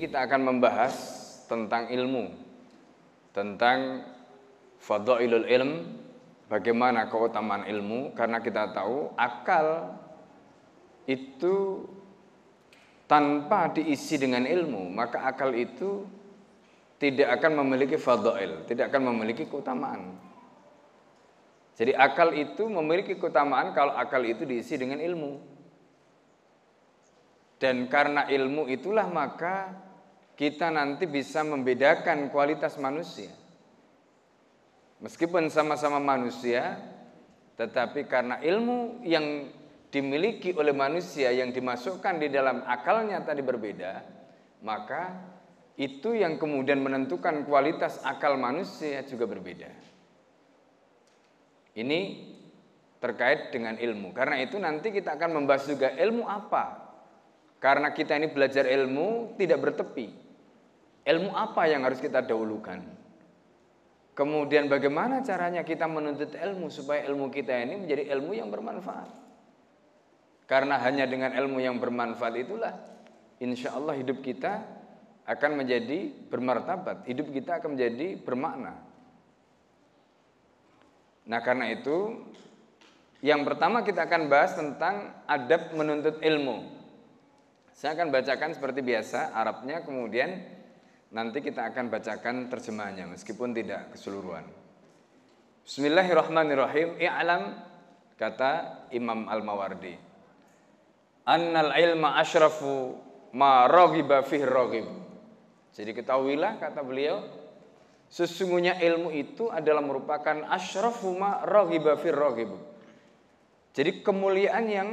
kita akan membahas tentang ilmu, tentang fadailul ilm, bagaimana keutamaan ilmu karena kita tahu akal itu tanpa diisi dengan ilmu, maka akal itu tidak akan memiliki fadail, tidak akan memiliki keutamaan. Jadi akal itu memiliki keutamaan kalau akal itu diisi dengan ilmu. Dan karena ilmu itulah maka kita nanti bisa membedakan kualitas manusia. Meskipun sama-sama manusia, tetapi karena ilmu yang dimiliki oleh manusia yang dimasukkan di dalam akalnya tadi berbeda, maka itu yang kemudian menentukan kualitas akal manusia juga berbeda. Ini terkait dengan ilmu. Karena itu nanti kita akan membahas juga ilmu apa karena kita ini belajar ilmu tidak bertepi. Ilmu apa yang harus kita dahulukan? Kemudian bagaimana caranya kita menuntut ilmu supaya ilmu kita ini menjadi ilmu yang bermanfaat? Karena hanya dengan ilmu yang bermanfaat itulah insya Allah hidup kita akan menjadi bermartabat, hidup kita akan menjadi bermakna. Nah karena itu yang pertama kita akan bahas tentang adab menuntut ilmu. Saya akan bacakan seperti biasa Arabnya kemudian nanti kita akan bacakan terjemahnya meskipun tidak keseluruhan. Bismillahirrahmanirrahim. I'lam kata Imam Al-Mawardi. Annal ilma asyrafu ma raghiba fih raghib. Jadi ketahuilah kata beliau sesungguhnya ilmu itu adalah merupakan asyrafu ma raghiba fih raghib. Jadi kemuliaan yang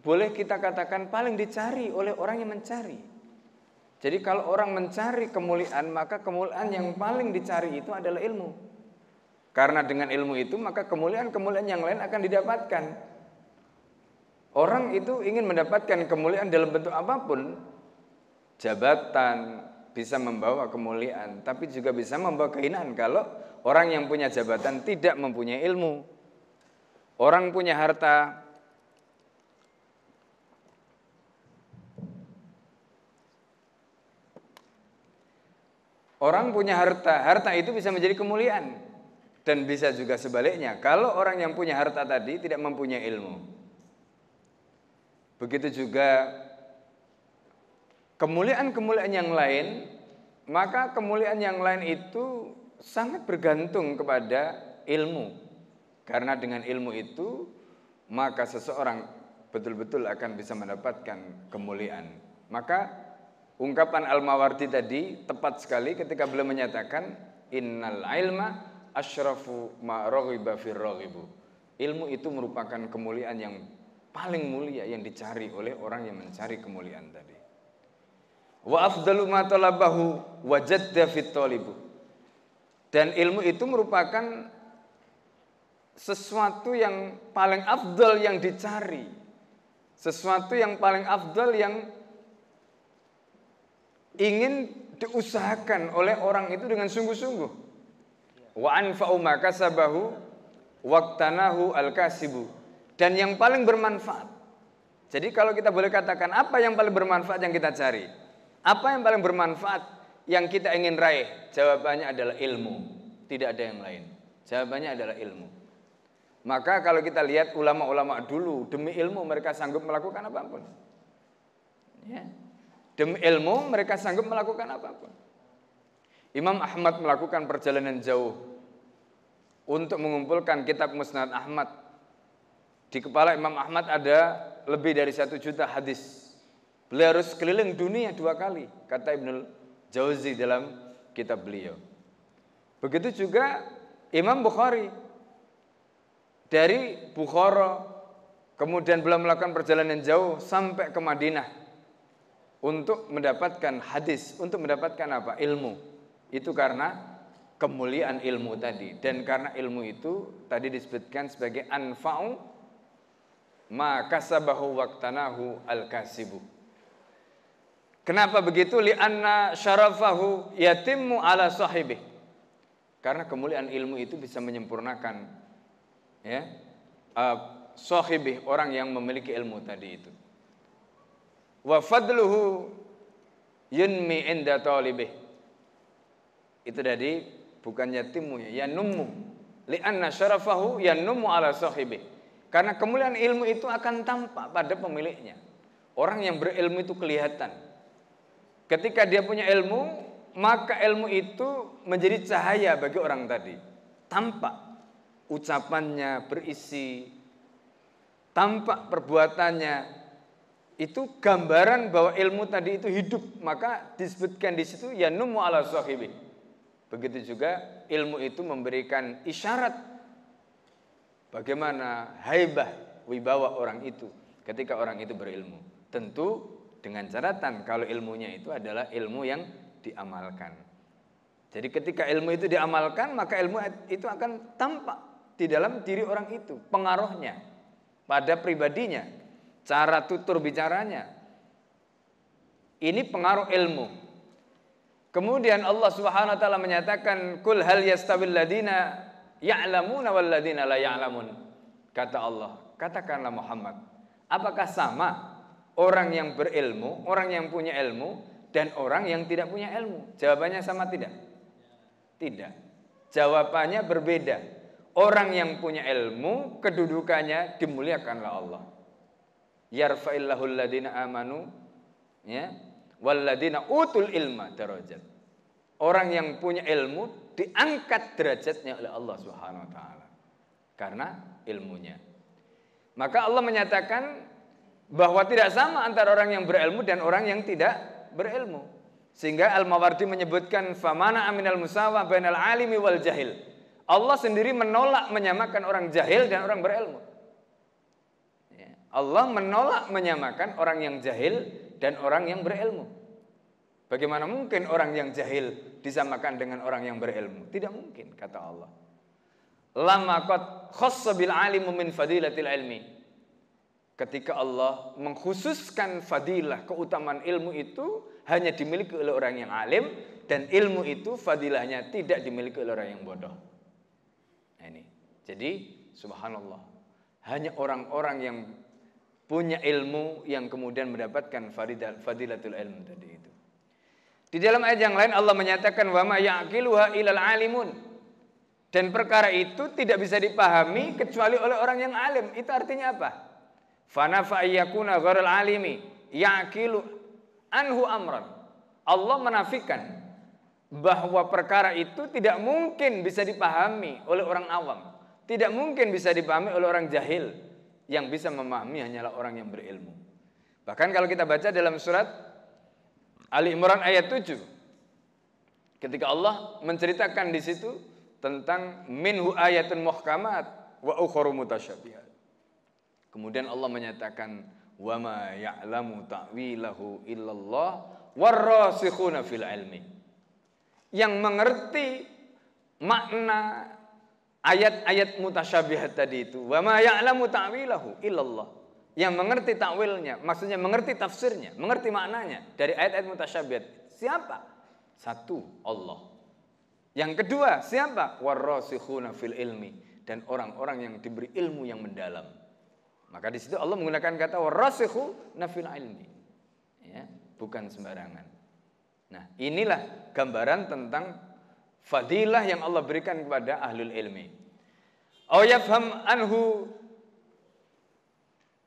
boleh kita katakan paling dicari oleh orang yang mencari. Jadi kalau orang mencari kemuliaan, maka kemuliaan yang paling dicari itu adalah ilmu. Karena dengan ilmu itu maka kemuliaan-kemuliaan yang lain akan didapatkan. Orang itu ingin mendapatkan kemuliaan dalam bentuk apa pun. Jabatan bisa membawa kemuliaan, tapi juga bisa membawa kehinaan kalau orang yang punya jabatan tidak mempunyai ilmu. Orang punya harta Orang punya harta, harta itu bisa menjadi kemuliaan dan bisa juga sebaliknya. Kalau orang yang punya harta tadi tidak mempunyai ilmu. Begitu juga kemuliaan-kemuliaan yang lain, maka kemuliaan yang lain itu sangat bergantung kepada ilmu. Karena dengan ilmu itu maka seseorang betul-betul akan bisa mendapatkan kemuliaan. Maka Ungkapan Al-Mawardi tadi tepat sekali ketika beliau menyatakan innal ilma asyrafu ma raghiba. Ilmu itu merupakan kemuliaan yang paling mulia yang dicari oleh orang yang mencari kemuliaan tadi. Wa afdalu ma talabahu wajadda. Dan ilmu itu merupakan sesuatu yang paling afdal yang dicari. Sesuatu yang paling afdal yang ingin diusahakan oleh orang itu dengan sungguh-sungguh. Wa anfa'u waqtanahu al-kasibu. Dan yang paling bermanfaat. Jadi kalau kita boleh katakan apa yang paling bermanfaat yang kita cari? Apa yang paling bermanfaat yang kita ingin raih? Jawabannya adalah ilmu. Tidak ada yang lain. Jawabannya adalah ilmu. Maka kalau kita lihat ulama-ulama dulu demi ilmu mereka sanggup melakukan apa pun. Ya. Demi ilmu mereka sanggup melakukan apa pun. Imam Ahmad melakukan perjalanan jauh untuk mengumpulkan kitab Musnad Ahmad. Di kepala Imam Ahmad ada lebih dari satu juta hadis. Beliau harus keliling dunia dua kali, kata Ibnul Jauzi dalam kitab beliau. Begitu juga Imam Bukhari dari Bukhara kemudian beliau melakukan perjalanan jauh sampai ke Madinah untuk mendapatkan hadis, untuk mendapatkan apa? Ilmu. Itu karena kemuliaan ilmu tadi dan karena ilmu itu tadi disebutkan sebagai anfa'u ma kasabahu waqtanahu al-kasibu. Kenapa begitu? Lianna syarafahu yatimmu ala sahibih. Karena kemuliaan ilmu itu bisa menyempurnakan ya uh, orang yang memiliki ilmu tadi itu wa fadluhu yunmi inda talibih. Itu dari bukan yatimu ya, yanummu. Lianna syarafahu yanummu ala sahibih. Karena kemuliaan ilmu itu akan tampak pada pemiliknya. Orang yang berilmu itu kelihatan. Ketika dia punya ilmu, maka ilmu itu menjadi cahaya bagi orang tadi. Tampak ucapannya berisi, tampak perbuatannya itu gambaran bahwa ilmu tadi itu hidup. Maka disebutkan di situ ya numu ala sahibi. Begitu juga ilmu itu memberikan isyarat bagaimana haibah wibawa orang itu ketika orang itu berilmu. Tentu dengan catatan kalau ilmunya itu adalah ilmu yang diamalkan. Jadi ketika ilmu itu diamalkan maka ilmu itu akan tampak di dalam diri orang itu pengaruhnya pada pribadinya cara tutur bicaranya. Ini pengaruh ilmu. Kemudian Allah Subhanahu wa taala menyatakan kul hal yastawil ladina ya'lamuna wal ladina la ya'lamun. Kata Allah, katakanlah Muhammad, apakah sama orang yang berilmu, orang yang punya ilmu dan orang yang tidak punya ilmu? Jawabannya sama tidak? Tidak. Jawabannya berbeda. Orang yang punya ilmu kedudukannya dimuliakanlah Allah yarfa'illahu alladhina amanu ya walladina utul ilma darajat. Orang yang punya ilmu diangkat derajatnya oleh Allah Subhanahu wa taala karena ilmunya. Maka Allah menyatakan bahwa tidak sama antara orang yang berilmu dan orang yang tidak berilmu. Sehingga Al-Mawardi menyebutkan famana aminal musawa bainal alimi wal jahil. Allah sendiri menolak menyamakan orang jahil dan orang berilmu. Allah menolak menyamakan orang yang jahil dan orang yang berilmu. Bagaimana mungkin orang yang jahil disamakan dengan orang yang berilmu? Tidak mungkin, kata Allah. Lama fadilatil ilmi. Ketika Allah mengkhususkan fadilah keutamaan ilmu itu hanya dimiliki oleh orang yang alim dan ilmu itu fadilahnya tidak dimiliki oleh orang yang bodoh. Nah, ini. Jadi subhanallah. Hanya orang-orang yang punya ilmu yang kemudian mendapatkan fadilatul ilmu tadi itu. Di dalam ayat yang lain Allah menyatakan wa ma ya'qiluha ilal alimun. Dan perkara itu tidak bisa dipahami kecuali oleh orang yang alim. Itu artinya apa? Fana fa'ayyakuna gharal alimi ya'qilu anhu amran. Allah menafikan bahwa perkara itu tidak mungkin bisa dipahami oleh orang awam. Tidak mungkin bisa dipahami oleh orang jahil yang bisa memahami hanyalah orang yang berilmu. Bahkan kalau kita baca dalam surat Ali Imran ayat 7 ketika Allah menceritakan di situ tentang minhu ayatun muhkamat wa ukhra mutasyabihat. Kemudian Allah menyatakan wa ma ya'lamu ta'wilahu illallah warrasikhuna fil ilmi. Yang mengerti makna ayat-ayat mutasyabihat tadi itu. Wa ma ya'lamu ta'wilahu illallah. Yang mengerti takwilnya, maksudnya mengerti tafsirnya, mengerti maknanya dari ayat-ayat mutasyabihat. Siapa? Satu, Allah. Yang kedua, siapa? Warrasikhuna fil ilmi dan orang-orang yang diberi ilmu yang mendalam. Maka di situ Allah menggunakan kata warrasikhuna fil ilmi. Ya, bukan sembarangan. Nah, inilah gambaran tentang fadilah yang Allah berikan kepada ahlul ilmi. Aw yafham anhu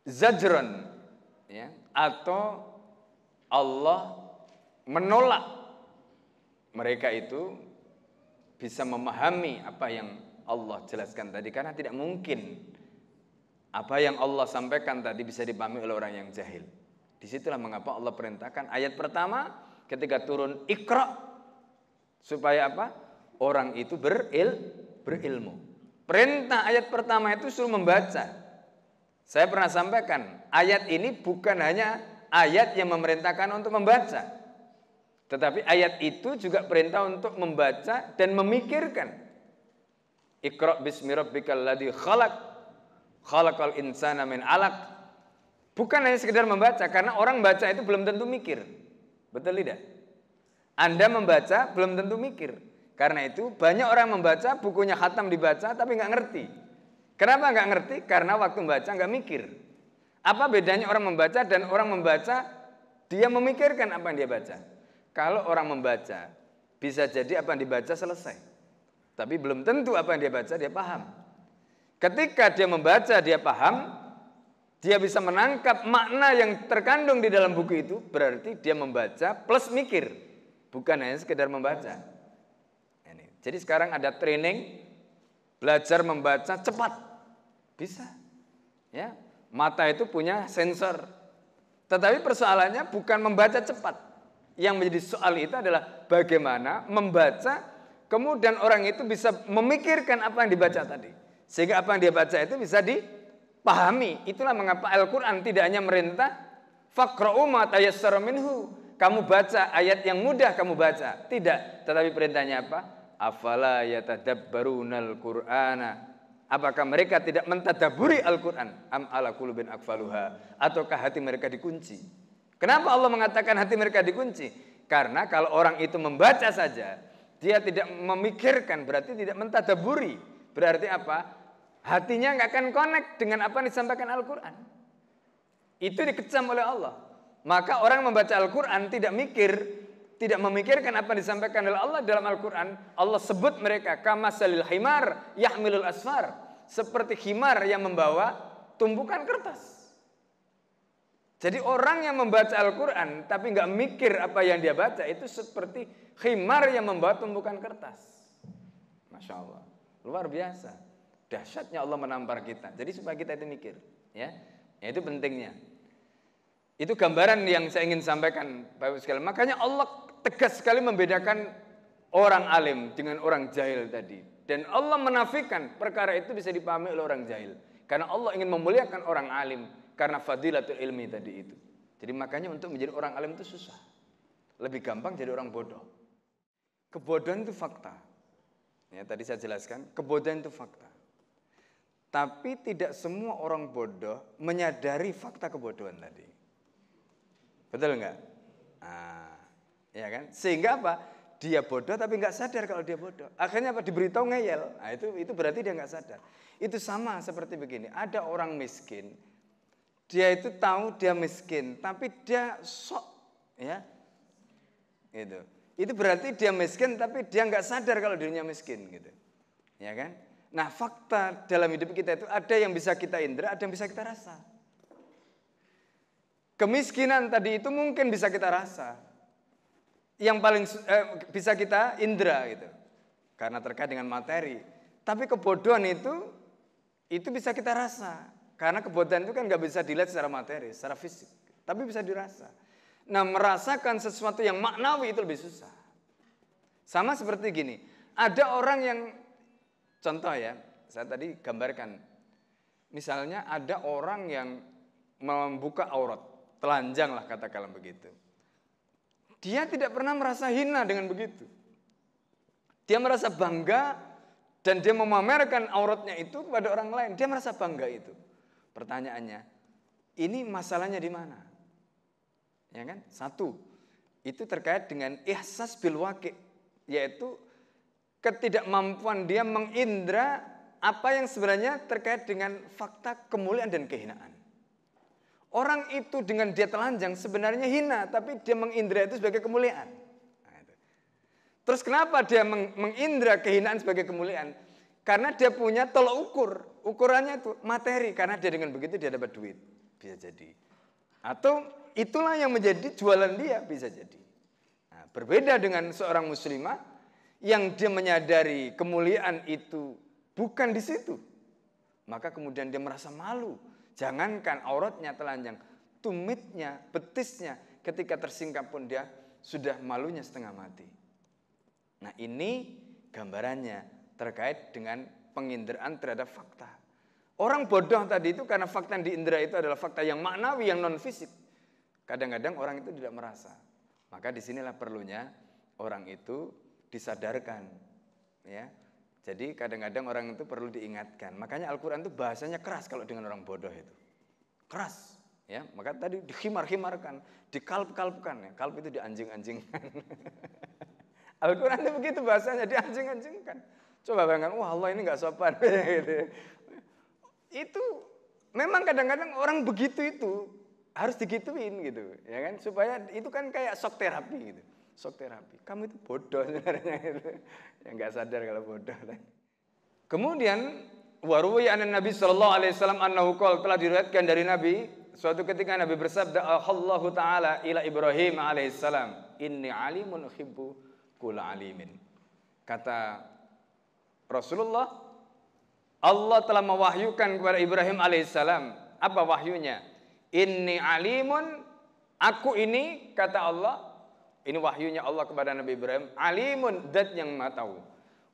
zajran ya atau Allah menolak mereka itu bisa memahami apa yang Allah jelaskan tadi karena tidak mungkin apa yang Allah sampaikan tadi bisa dipahami oleh orang yang jahil. Di situlah mengapa Allah perintahkan ayat pertama ketika turun ikra supaya apa? Orang itu beril, berilmu. Perintah ayat pertama itu suruh membaca. Saya pernah sampaikan, ayat ini bukan hanya ayat yang memerintahkan untuk membaca. Tetapi ayat itu juga perintah untuk membaca dan memikirkan. Iqra bismi rabbikal ladzi khalaq khalaqal insana min alaq. Bukan hanya sekedar membaca karena orang baca itu belum tentu mikir. Betul tidak? Anda membaca belum tentu mikir. Karena itu banyak orang membaca bukunya khatam dibaca tapi nggak ngerti. Kenapa nggak ngerti? Karena waktu membaca nggak mikir. Apa bedanya orang membaca dan orang membaca dia memikirkan apa yang dia baca? kalau orang membaca bisa jadi apa yang dibaca selesai. Tapi belum tentu apa yang dia baca dia paham. Ketika dia membaca dia paham, dia bisa menangkap makna yang terkandung di dalam buku itu, berarti dia membaca plus mikir, bukan hanya sekedar membaca. Jadi sekarang ada training belajar membaca cepat. Bisa. Ya, mata itu punya sensor. Tetapi persoalannya bukan membaca cepat. Yang menjadi soal itu adalah bagaimana membaca kemudian orang itu bisa memikirkan apa yang dibaca tadi. Sehingga apa yang dia baca itu bisa dipahami. Itulah mengapa Al-Quran tidak hanya merintah Fakra'u ma minhu. Kamu baca ayat yang mudah kamu baca. Tidak. Tetapi perintahnya apa? Afala yatadabbarunal Qur'ana. Apakah mereka tidak mentadaburi Al-Quran? Am ala kulubin akfaluha. Ataukah hati mereka dikunci? Kenapa Allah mengatakan hati mereka dikunci? Karena kalau orang itu membaca saja, dia tidak memikirkan, berarti tidak mentadaburi. Berarti apa? Hatinya nggak akan connect dengan apa yang disampaikan Al-Quran. Itu dikecam oleh Allah. Maka orang membaca Al-Quran tidak mikir, tidak memikirkan apa yang disampaikan oleh Allah dalam Al-Quran. Allah sebut mereka kama salil himar yahmilul asfar. Seperti himar yang membawa tumpukan kertas. Jadi orang yang membaca Al-Quran tapi nggak mikir apa yang dia baca itu seperti khimar yang membawa tumpukan kertas. Masya Allah. Luar biasa. Dahsyatnya Allah menampar kita. Jadi supaya kita itu mikir. Ya, ya itu pentingnya. Itu gambaran yang saya ingin sampaikan Bapak sekalian. Makanya Allah tegas sekali membedakan orang alim dengan orang jahil tadi. Dan Allah menafikan perkara itu bisa dipahami oleh orang jahil. Karena Allah ingin memuliakan orang alim karena fadilatul ilmi tadi itu. Jadi makanya untuk menjadi orang alim itu susah. Lebih gampang jadi orang bodoh. Kebodohan itu fakta. Ya, tadi saya jelaskan, kebodohan itu fakta. Tapi tidak semua orang bodoh menyadari fakta kebodohan tadi. Betul nggak? Nah, ya kan? Sehingga apa? Dia bodoh tapi nggak sadar kalau dia bodoh. Akhirnya apa? Diberitahu ngeyel. Nah, itu itu berarti dia nggak sadar. Itu sama seperti begini. Ada orang miskin dia itu tahu dia miskin, tapi dia sok, ya, itu. Itu berarti dia miskin, tapi dia nggak sadar kalau dirinya miskin, gitu, ya kan? Nah, fakta dalam hidup kita itu ada yang bisa kita indra, ada yang bisa kita rasa. Kemiskinan tadi itu mungkin bisa kita rasa, yang paling eh, bisa kita indra, gitu, karena terkait dengan materi. Tapi kebodohan itu, itu bisa kita rasa. Karena kebodohan itu kan nggak bisa dilihat secara materi, secara fisik, tapi bisa dirasa. Nah, merasakan sesuatu yang maknawi itu lebih susah. Sama seperti gini, ada orang yang contoh ya, saya tadi gambarkan. Misalnya ada orang yang membuka aurat, telanjang lah katakanlah begitu. Dia tidak pernah merasa hina dengan begitu. Dia merasa bangga dan dia memamerkan auratnya itu kepada orang lain. Dia merasa bangga itu. Pertanyaannya, ini masalahnya di mana? Ya kan? Satu, itu terkait dengan ihsas bil waqi, yaitu ketidakmampuan dia mengindra apa yang sebenarnya terkait dengan fakta kemuliaan dan kehinaan. Orang itu dengan dia telanjang sebenarnya hina, tapi dia mengindra itu sebagai kemuliaan. Nah, Terus kenapa dia mengindra kehinaan sebagai kemuliaan? Karena dia punya tolok ukur. Ukurannya itu materi. Karena dia dengan begitu dia dapat duit. Bisa jadi. Atau itulah yang menjadi jualan dia. Bisa jadi. Nah, berbeda dengan seorang muslimah yang dia menyadari kemuliaan itu bukan di situ. Maka kemudian dia merasa malu. Jangankan auratnya telanjang. Tumitnya, betisnya ketika tersingkap pun dia sudah malunya setengah mati. Nah ini gambarannya terkait dengan penginderaan terhadap fakta. Orang bodoh tadi itu karena fakta yang diindera itu adalah fakta yang maknawi, yang non fisik. Kadang-kadang orang itu tidak merasa. Maka di sinilah perlunya orang itu disadarkan. Ya, jadi kadang-kadang orang itu perlu diingatkan. Makanya Al-Quran itu bahasanya keras kalau dengan orang bodoh itu. Keras. Ya, maka tadi dihimar-himarkan, dikalp-kalpkan. Ya. Kalp itu dianjing-anjingkan. Al-Quran itu begitu bahasanya, dianjing-anjingkan. Coba bayangkan, wah Allah ini nggak sopan. Gitu. itu memang kadang-kadang orang begitu itu harus digituin gitu, ya kan? Supaya itu kan kayak shock terapi gitu. Sok terapi. Kamu itu bodoh sebenarnya itu. Yang nggak sadar kalau bodoh. Kemudian waruwi anan Nabi sallallahu alaihi wasallam annahu qol telah diriwayatkan dari Nabi suatu ketika Nabi bersabda Allah taala ila Ibrahim alaihissalam inni alimun uhibbu kula alimin. Kata Rasulullah Allah telah mewahyukan kepada Ibrahim alaihissalam apa wahyunya? Inni alimun aku ini kata Allah ini wahyunya Allah kepada Nabi Ibrahim alimun dat yang maha tahu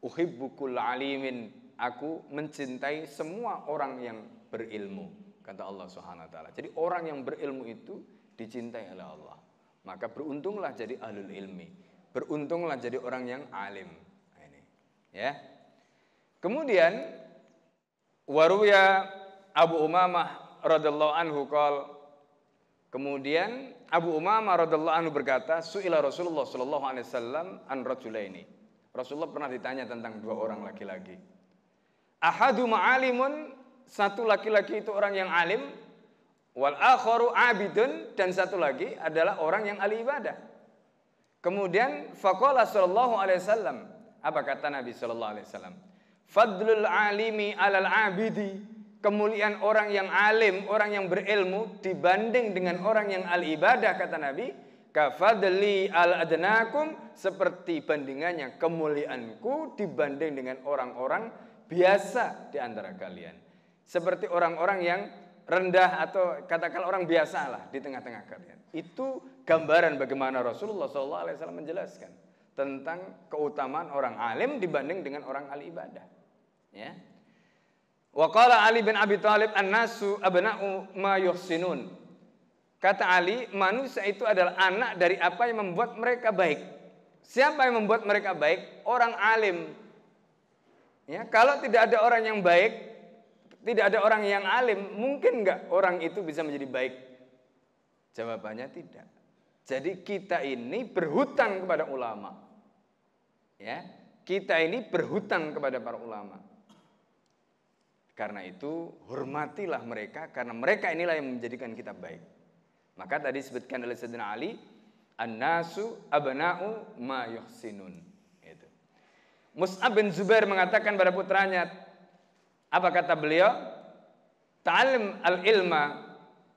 uhibbu kula alimin aku mencintai semua orang yang berilmu kata Allah Subhanahu wa taala. Jadi orang yang berilmu itu dicintai oleh Allah. Maka beruntunglah jadi ahlul ilmi. Beruntunglah jadi orang yang alim. Nah, ini. Ya. Kemudian waruya Abu Umamah radhiyallahu anhu qol Kemudian Abu Umamah radhiyallahu anhu berkata, "Su'ila Rasulullah sallallahu alaihi wasallam an rajulaini." Rasulullah pernah ditanya tentang dua orang laki-laki. Ahadu ma'alimun, satu laki-laki itu orang yang alim, wal akharu abidun dan satu lagi adalah orang yang ahli ibadah. Kemudian faqala sallallahu alaihi wasallam, apa kata Nabi sallallahu alaihi wasallam? Fadlul alimi alal abidi, kemuliaan orang yang alim, orang yang berilmu dibanding dengan orang yang ahli ibadah kata Nabi, kafadli al adnakum seperti bandingannya kemuliaanku dibanding dengan orang-orang biasa di antara kalian. Seperti orang-orang yang rendah atau katakan orang biasa lah di tengah-tengah kalian. Itu gambaran bagaimana Rasulullah SAW menjelaskan tentang keutamaan orang alim dibanding dengan orang ahli ibadah. Ya. Wa qala Ali bin Abi Thalib an-nasu abna'u ma yuhsinun. Kata Ali, manusia itu adalah anak dari apa yang membuat mereka baik. Siapa yang membuat mereka baik? Orang alim, Ya, kalau tidak ada orang yang baik, tidak ada orang yang alim, mungkin nggak orang itu bisa menjadi baik? Jawabannya tidak. Jadi kita ini berhutang kepada ulama. Ya, kita ini berhutang kepada para ulama. Karena itu hormatilah mereka karena mereka inilah yang menjadikan kita baik. Maka tadi disebutkan oleh Sayyidina Ali, an-nasu abna'u ma yuhsinun. Mus'ab bin Zubair mengatakan pada putranya, apa kata beliau? Ta'alim al-ilma,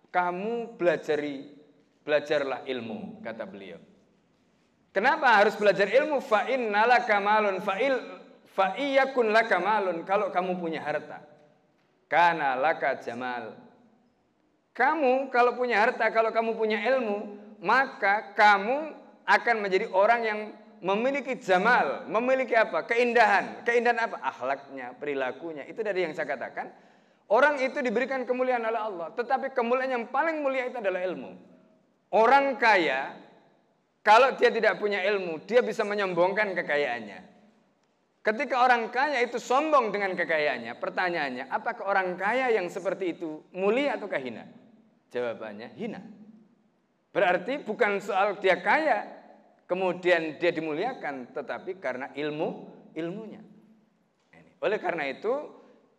kamu belajari, belajarlah ilmu, kata beliau. Kenapa harus belajar ilmu? Fa'in laka malun, fa'il fa'iyakun laka malun, kalau kamu punya harta. Karena laka jamal. Kamu kalau punya harta, kalau kamu punya ilmu, maka kamu akan menjadi orang yang memiliki jamal, memiliki apa? Keindahan. Keindahan apa? Akhlaknya, perilakunya. Itu dari yang saya katakan. Orang itu diberikan kemuliaan oleh Allah. Tetapi kemuliaan yang paling mulia itu adalah ilmu. Orang kaya, kalau dia tidak punya ilmu, dia bisa menyombongkan kekayaannya. Ketika orang kaya itu sombong dengan kekayaannya, pertanyaannya, apakah orang kaya yang seperti itu mulia atau hina? Jawabannya hina. Berarti bukan soal dia kaya, kemudian dia dimuliakan tetapi karena ilmu ilmunya. Oleh karena itu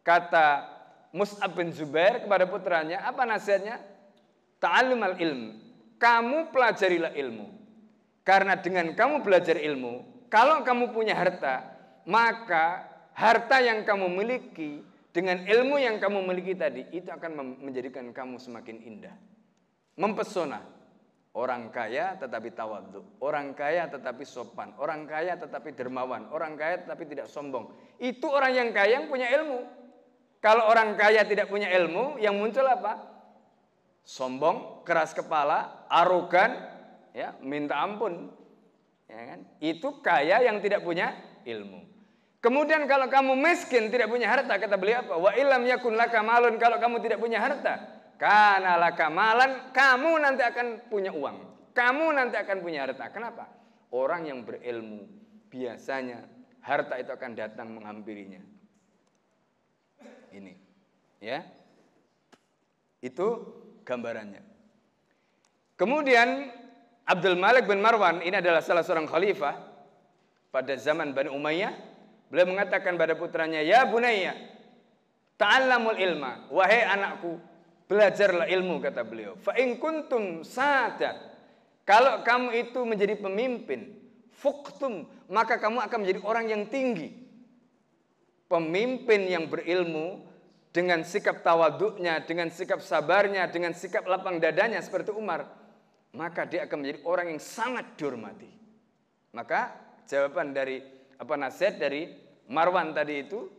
kata Mus'ab bin Zubair kepada putranya apa nasihatnya? Ta'allum al-ilm. Kamu pelajarilah ilmu. Karena dengan kamu belajar ilmu, kalau kamu punya harta, maka harta yang kamu miliki dengan ilmu yang kamu miliki tadi itu akan menjadikan kamu semakin indah. Mempesona, Orang kaya tetapi tawadhu, orang kaya tetapi sopan, orang kaya tetapi dermawan, orang kaya tetapi tidak sombong. Itu orang yang kaya yang punya ilmu. Kalau orang kaya tidak punya ilmu, yang muncul apa? Sombong, keras kepala, arogan, ya, minta ampun. Ya kan? Itu kaya yang tidak punya ilmu. Kemudian kalau kamu miskin tidak punya harta kata beliau apa? Wa ilam yakun laka malun kalau kamu tidak punya harta karena laka malan, kamu nanti akan punya uang. Kamu nanti akan punya harta. Kenapa? Orang yang berilmu biasanya harta itu akan datang menghampirinya. Ini, ya. Itu gambarannya. Kemudian Abdul Malik bin Marwan ini adalah salah seorang khalifah pada zaman Bani Umayyah. Beliau mengatakan pada putranya, "Ya bunayya, ta'allamul ilma, wahai anakku, Belajarlah ilmu kata beliau. Fa in kuntum sada. Kalau kamu itu menjadi pemimpin, fuktum, maka kamu akan menjadi orang yang tinggi. Pemimpin yang berilmu dengan sikap tawaduknya, dengan sikap sabarnya, dengan sikap lapang dadanya seperti Umar, maka dia akan menjadi orang yang sangat dihormati. Maka jawaban dari apa nasihat dari Marwan tadi itu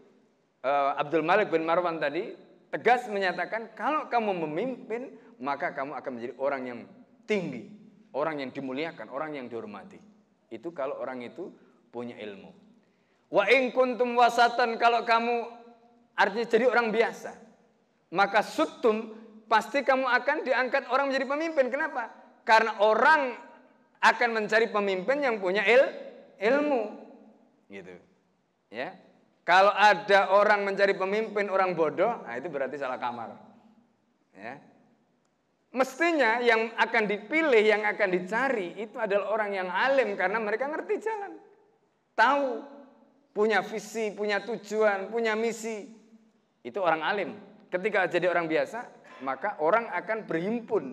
uh, Abdul Malik bin Marwan tadi tegas menyatakan kalau kamu memimpin maka kamu akan menjadi orang yang tinggi, orang yang dimuliakan, orang yang dihormati. Itu kalau orang itu punya ilmu. Wa in kuntum wasatan kalau kamu artinya jadi orang biasa, maka sutum pasti kamu akan diangkat orang menjadi pemimpin. Kenapa? Karena orang akan mencari pemimpin yang punya il, ilmu. Gitu. Ya. Kalau ada orang mencari pemimpin orang bodoh, nah itu berarti salah kamar. Ya. Mestinya yang akan dipilih, yang akan dicari itu adalah orang yang alim karena mereka ngerti jalan. Tahu, punya visi, punya tujuan, punya misi. Itu orang alim. Ketika jadi orang biasa, maka orang akan berhimpun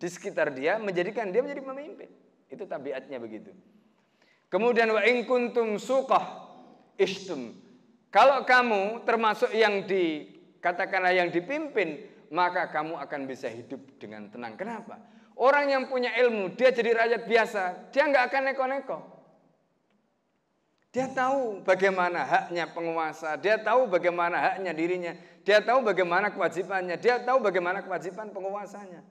di sekitar dia menjadikan dia menjadi pemimpin. Itu tabiatnya begitu. Kemudian wa in kuntum suqah istum. Kalau kamu termasuk yang di katakanlah yang dipimpin, maka kamu akan bisa hidup dengan tenang. Kenapa? Orang yang punya ilmu, dia jadi rakyat biasa, dia nggak akan neko-neko. Dia tahu bagaimana haknya penguasa, dia tahu bagaimana haknya dirinya, dia tahu bagaimana kewajibannya, dia tahu bagaimana kewajiban penguasanya.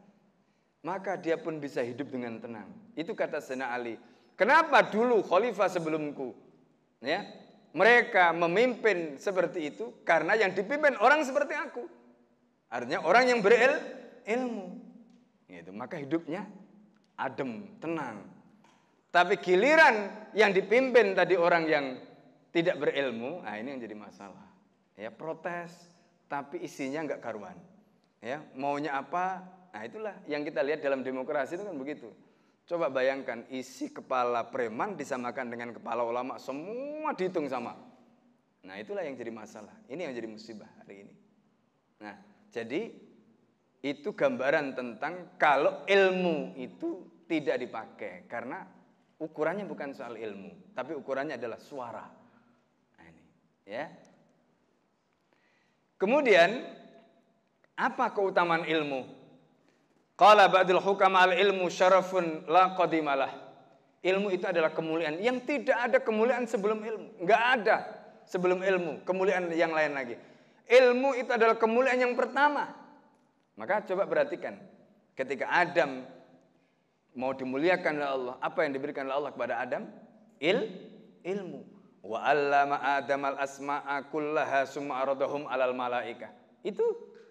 Maka dia pun bisa hidup dengan tenang. Itu kata Sena Ali. Kenapa dulu khalifah sebelumku? Ya, mereka memimpin seperti itu karena yang dipimpin orang seperti aku. Artinya orang yang beril ilmu. Gitu. Maka hidupnya adem, tenang. Tapi giliran yang dipimpin tadi orang yang tidak berilmu, nah ini yang jadi masalah. Ya protes, tapi isinya nggak karuan. Ya maunya apa? Nah itulah yang kita lihat dalam demokrasi itu kan begitu. Coba bayangkan isi kepala preman disamakan dengan kepala ulama semua dihitung sama. Nah itulah yang jadi masalah. Ini yang jadi musibah hari ini. Nah jadi itu gambaran tentang kalau ilmu itu tidak dipakai karena ukurannya bukan soal ilmu, tapi ukurannya adalah suara. Nah, ini, ya. Kemudian apa keutamaan ilmu? Qala ba'dul hukam al ilmu syarafun la qadimalah. Ilmu itu adalah kemuliaan yang tidak ada kemuliaan sebelum ilmu. Enggak ada sebelum ilmu, kemuliaan yang lain lagi. Ilmu itu adalah kemuliaan yang pertama. Maka coba perhatikan. Ketika Adam mau dimuliakan oleh Allah, apa yang diberikan oleh Allah kepada Adam? Il, ilmu. Wa allama Adam al asma'a kullaha summa aradahum alal malaika. Itu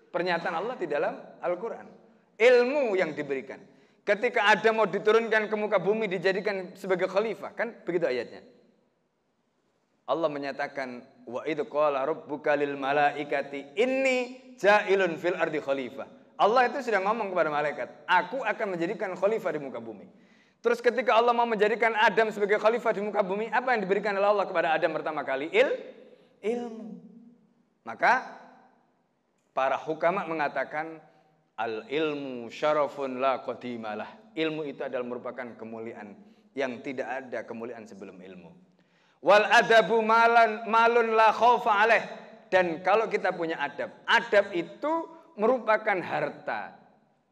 pernyataan Allah di dalam Al-Quran. Ilmu yang diberikan. Ketika Adam mau diturunkan ke muka bumi dijadikan sebagai khalifah, kan begitu ayatnya. Allah menyatakan wa itu qala rabbuka lil malaikati inni ja'ilun fil ardi khalifah. Allah itu sudah ngomong kepada malaikat, aku akan menjadikan khalifah di muka bumi. Terus ketika Allah mau menjadikan Adam sebagai khalifah di muka bumi, apa yang diberikan oleh Allah kepada Adam pertama kali? Il ilmu. Maka para hukama mengatakan al ilmu syarafun la qadimalah. Ilmu itu adalah merupakan kemuliaan yang tidak ada kemuliaan sebelum ilmu. Wal adabu malan malun la khaufa alaih. Dan kalau kita punya adab, adab itu merupakan harta.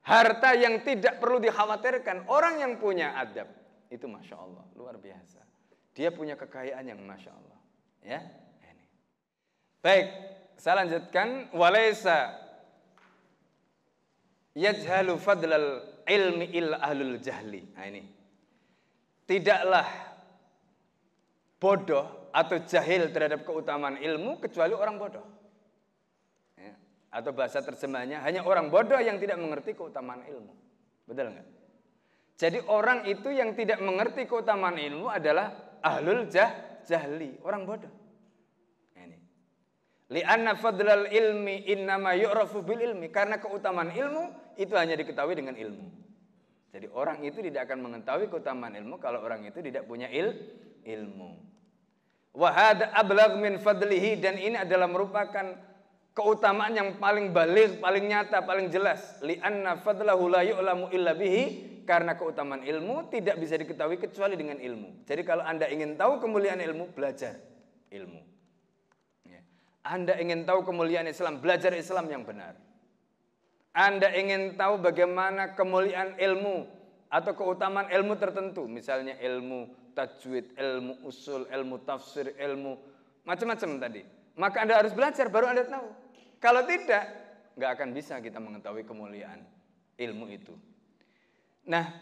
Harta yang tidak perlu dikhawatirkan. Orang yang punya adab itu masya Allah luar biasa. Dia punya kekayaan yang masya Allah. Ya, ini. Baik, saya lanjutkan. Walaysa yajhalu fadlal ilmi illa ahlul jahli. Nah ini. Tidaklah bodoh atau jahil terhadap keutamaan ilmu kecuali orang bodoh. Ya. Atau bahasa terjemahnya hanya orang bodoh yang tidak mengerti keutamaan ilmu. Betul nggak? Jadi orang itu yang tidak mengerti keutamaan ilmu adalah ahlul jah, jahli, orang bodoh. Nah, ini. Lianna fadlal ilmi innama yu'rafu bil ilmi. Karena keutamaan ilmu itu hanya diketahui dengan ilmu. Jadi orang itu tidak akan mengetahui keutamaan ilmu kalau orang itu tidak punya il, ilmu. Wahada ablag min fadlihi dan ini adalah merupakan keutamaan yang paling balik, paling nyata, paling jelas. Lianna fadlahu la yu'lamu illa bihi karena keutamaan ilmu tidak bisa diketahui kecuali dengan ilmu. Jadi kalau Anda ingin tahu kemuliaan ilmu, belajar ilmu. Ya. Anda ingin tahu kemuliaan Islam, belajar Islam yang benar. Anda ingin tahu bagaimana kemuliaan ilmu atau keutamaan ilmu tertentu, misalnya ilmu tajwid, ilmu usul, ilmu tafsir, ilmu macam-macam tadi. Maka Anda harus belajar baru Anda tahu. Kalau tidak, nggak akan bisa kita mengetahui kemuliaan ilmu itu. Nah,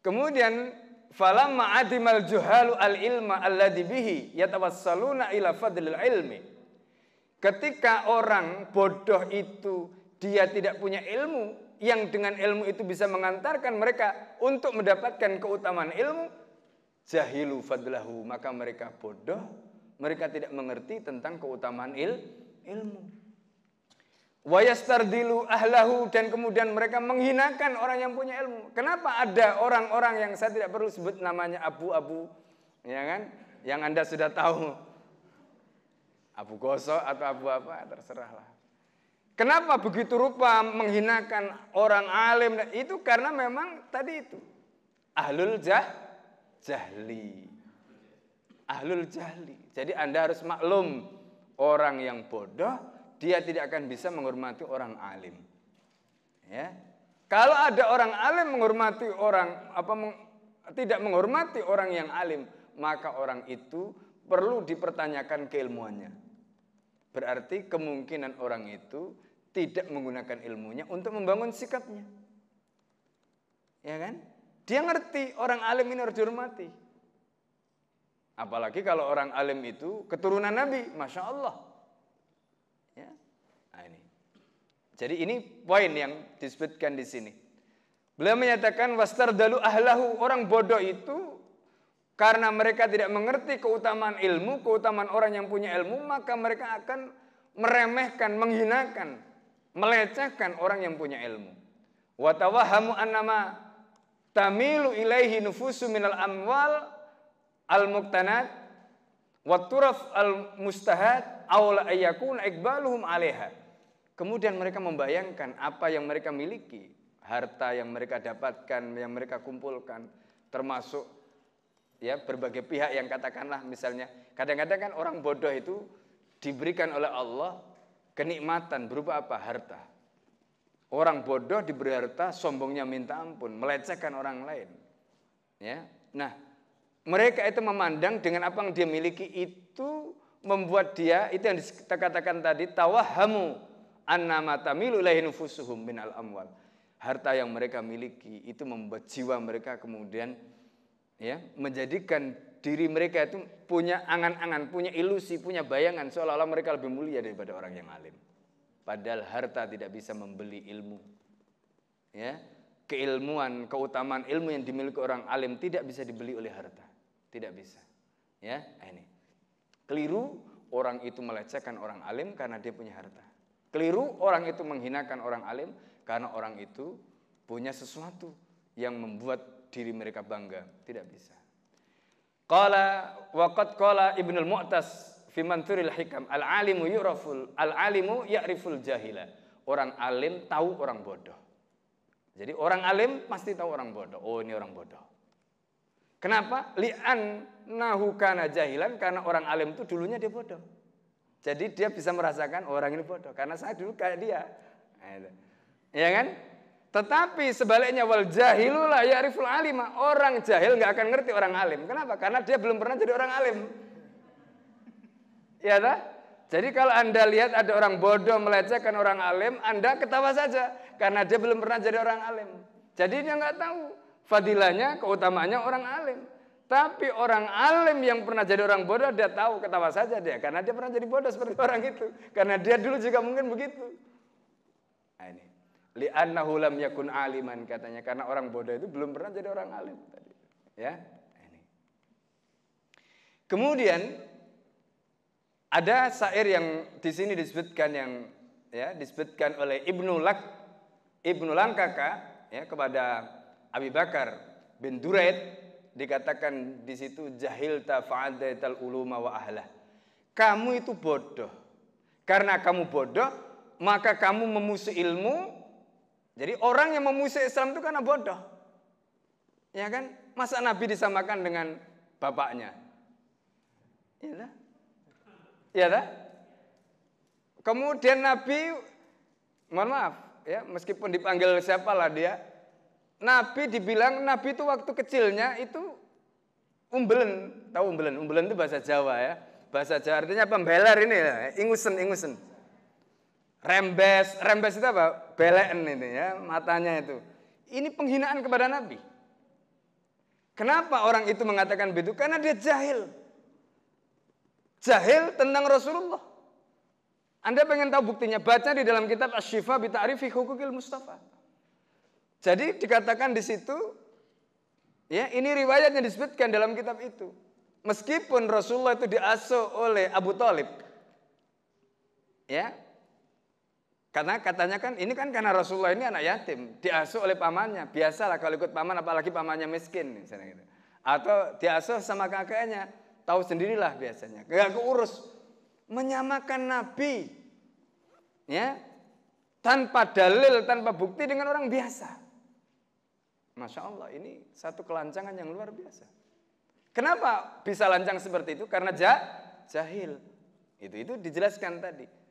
kemudian falamma adimal juhalu al ilma alladhi bihi yatawassaluna ila fadlil ilmi. Ketika orang bodoh itu dia tidak punya ilmu yang dengan ilmu itu bisa mengantarkan mereka untuk mendapatkan keutamaan ilmu, jahilu fadlahu, maka mereka bodoh, mereka tidak mengerti tentang keutamaan il, ilmu. Wayastardilu ahlahu dan kemudian mereka menghinakan orang yang punya ilmu. Kenapa ada orang-orang yang saya tidak perlu sebut namanya abu-abu, ya kan? Yang anda sudah tahu, abu gosok atau abu apa terserahlah. Kenapa begitu rupa menghinakan orang alim? Itu karena memang tadi itu ahlul jah jahli, ahlul jahli. Jadi anda harus maklum orang yang bodoh dia tidak akan bisa menghormati orang alim. Ya. Kalau ada orang alim menghormati orang apa meng, tidak menghormati orang yang alim, maka orang itu perlu dipertanyakan keilmuannya. Berarti kemungkinan orang itu tidak menggunakan ilmunya untuk membangun sikapnya. Ya kan? Dia ngerti orang alim ini harus dihormati. Apalagi kalau orang alim itu keturunan Nabi, Masya Allah. Nah ini. Jadi ini poin yang disebutkan di sini. Beliau menyatakan dalu ahlahu orang bodoh itu karena mereka tidak mengerti keutamaan ilmu, keutamaan orang yang punya ilmu, maka mereka akan meremehkan, menghinakan, melecehkan orang yang punya ilmu. Watawahamu annama tamilu ilaihi nufusu minal amwal al-muqtanat wa turaf al-mustahad awla ayyakuna ikbaluhum alaiha. Kemudian mereka membayangkan apa yang mereka miliki, harta yang mereka dapatkan, yang mereka kumpulkan, termasuk ya berbagai pihak yang katakanlah misalnya kadang-kadang kan orang bodoh itu diberikan oleh Allah kenikmatan berupa apa? Harta. Orang bodoh diberi harta, sombongnya minta ampun, melecehkan orang lain. Ya. Nah, mereka itu memandang dengan apa yang dia miliki itu membuat dia itu yang kita katakan tadi tawahamu annama tamilu ilaihi nufusuhum minal amwal. Harta yang mereka miliki itu membuat jiwa mereka kemudian ya menjadikan diri mereka itu punya angan-angan, punya ilusi, punya bayangan seolah-olah mereka lebih mulia daripada orang yang alim. Padahal harta tidak bisa membeli ilmu. Ya, keilmuan, keutamaan ilmu yang dimiliki orang alim tidak bisa dibeli oleh harta. Tidak bisa. Ya, ini. Keliru orang itu melecehkan orang alim karena dia punya harta. Keliru orang itu menghinakan orang alim karena orang itu punya sesuatu yang membuat diri mereka bangga. Tidak bisa. Qala waqad qala Ibnu Mu'tas fi Manthuril Hikam al-alimu yuraful al-alimu ya'riful jahila. Orang alim tahu orang bodoh. Jadi orang alim pasti tahu orang bodoh. Oh ini orang bodoh. Kenapa? Li'an nahu kana jahilan karena orang alim itu dulunya dia bodoh. Jadi dia bisa merasakan oh, orang ini bodoh karena saya dulu kayak dia. Ya kan? Tetapi sebaliknya wal jahilullah ya'riful alima. Orang jahil nggak akan ngerti orang alim. Kenapa? Karena dia belum pernah jadi orang alim. Ya tak? Jadi kalau Anda lihat ada orang bodoh melecehkan orang alim, Anda ketawa saja karena dia belum pernah jadi orang alim. Jadi dia nggak tahu fadilahnya, keutamaannya orang alim. Tapi orang alim yang pernah jadi orang bodoh dia tahu ketawa saja dia karena dia pernah jadi bodoh seperti orang itu. Karena dia dulu juga mungkin begitu. Nah. Li'annahu lam yakun aliman katanya karena orang bodoh itu belum pernah jadi orang alim tadi. Ya. Nah, ini. Kemudian ada syair yang di sini disebutkan yang ya disebutkan oleh Ibnu Lak Ibnu Langkaka ya kepada Abi Bakar bin Duraid dikatakan di situ jahil tafa'adaital uluma wa ahlah. Kamu itu bodoh. Karena kamu bodoh, maka kamu memusuhi ilmu. Jadi orang yang memusuhi Islam itu karena bodoh. Ya kan? Masa Nabi disamakan dengan bapaknya? Iya dah? Iya dah? Kemudian Nabi, mohon maaf, ya meskipun dipanggil siapalah dia, Nabi dibilang Nabi itu waktu kecilnya itu umbelen, tahu umbelen? Umbelen itu bahasa Jawa ya. Bahasa Jawa artinya pembeler ini ya, ingusen, ingusen. Rembes, rembes itu apa? Belen ini ya, matanya itu. Ini penghinaan kepada Nabi. Kenapa orang itu mengatakan begitu? Karena dia jahil. Jahil tentang Rasulullah. Anda pengen tahu buktinya? Baca di dalam kitab Asy-Syifa bi Ta'rifi Hukukil Mustafa. Jadi dikatakan di situ ya ini riwayat yang disebutkan dalam kitab itu. Meskipun Rasulullah itu diasuh oleh Abu Talib. Ya, karena katanya kan ini kan karena Rasulullah ini anak yatim, diasuh oleh pamannya. Biasalah kalau ikut paman apalagi pamannya miskin misalnya gitu. Atau diasuh sama kakeknya, tahu sendirilah biasanya. Gak keurus menyamakan nabi. Ya. Tanpa dalil, tanpa bukti dengan orang biasa. Masya Allah, ini satu kelancangan yang luar biasa. Kenapa bisa lancang seperti itu? Karena jah, jahil. Itu itu dijelaskan tadi.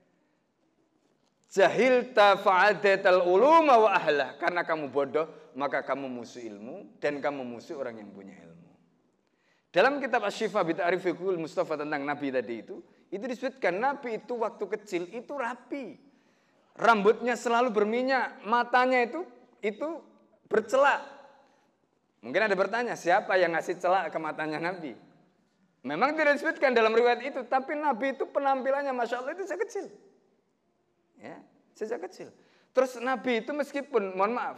Jahil tafa'adatal uluma wa ahlah. Karena kamu bodoh, maka kamu musuh ilmu dan kamu musuh orang yang punya ilmu. Dalam kitab Asy-Syifa bi Ta'rifikul Mustafa tentang Nabi tadi itu, itu disebutkan Nabi itu waktu kecil itu rapi. Rambutnya selalu berminyak, matanya itu itu bercelak. Mungkin ada bertanya, siapa yang ngasih celak ke matanya Nabi? Memang tidak disebutkan dalam riwayat itu, tapi Nabi itu penampilannya Masya Allah itu saya kecil. Ya, sejak kecil. Terus Nabi itu meskipun, mohon maaf,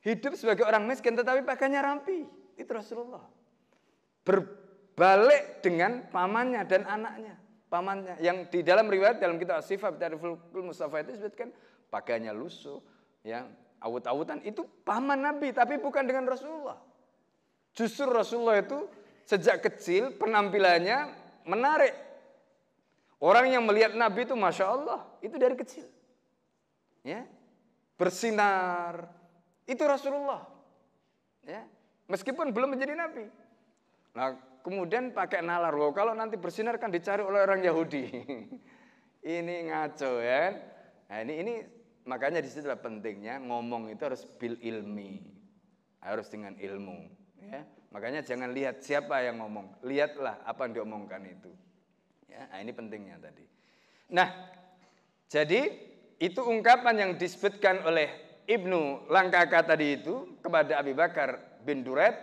hidup sebagai orang miskin tetapi pakainya rapi. Itu Rasulullah. Berbalik dengan pamannya dan anaknya. Pamannya yang di dalam riwayat dalam kitab Sifat Fulkul Mustafa itu disebutkan pakainya lusuh, ya, awut-awutan itu paman Nabi tapi bukan dengan Rasulullah. Justru Rasulullah itu sejak kecil penampilannya menarik Orang yang melihat Nabi itu Masya Allah, itu dari kecil. Ya, bersinar. Itu Rasulullah. Ya, meskipun belum menjadi Nabi. Nah, kemudian pakai nalar. Loh, kalau nanti bersinar kan dicari oleh orang Yahudi. ini ngaco ya. Nah, ini ini makanya di situ pentingnya ngomong itu harus bil ilmi. Harus dengan ilmu. Ya. Makanya jangan lihat siapa yang ngomong. Lihatlah apa yang diomongkan itu. Ya, nah ini pentingnya tadi. Nah, jadi itu ungkapan yang disebutkan oleh Ibnu Langkaka tadi itu kepada Abi Bakar bin Duret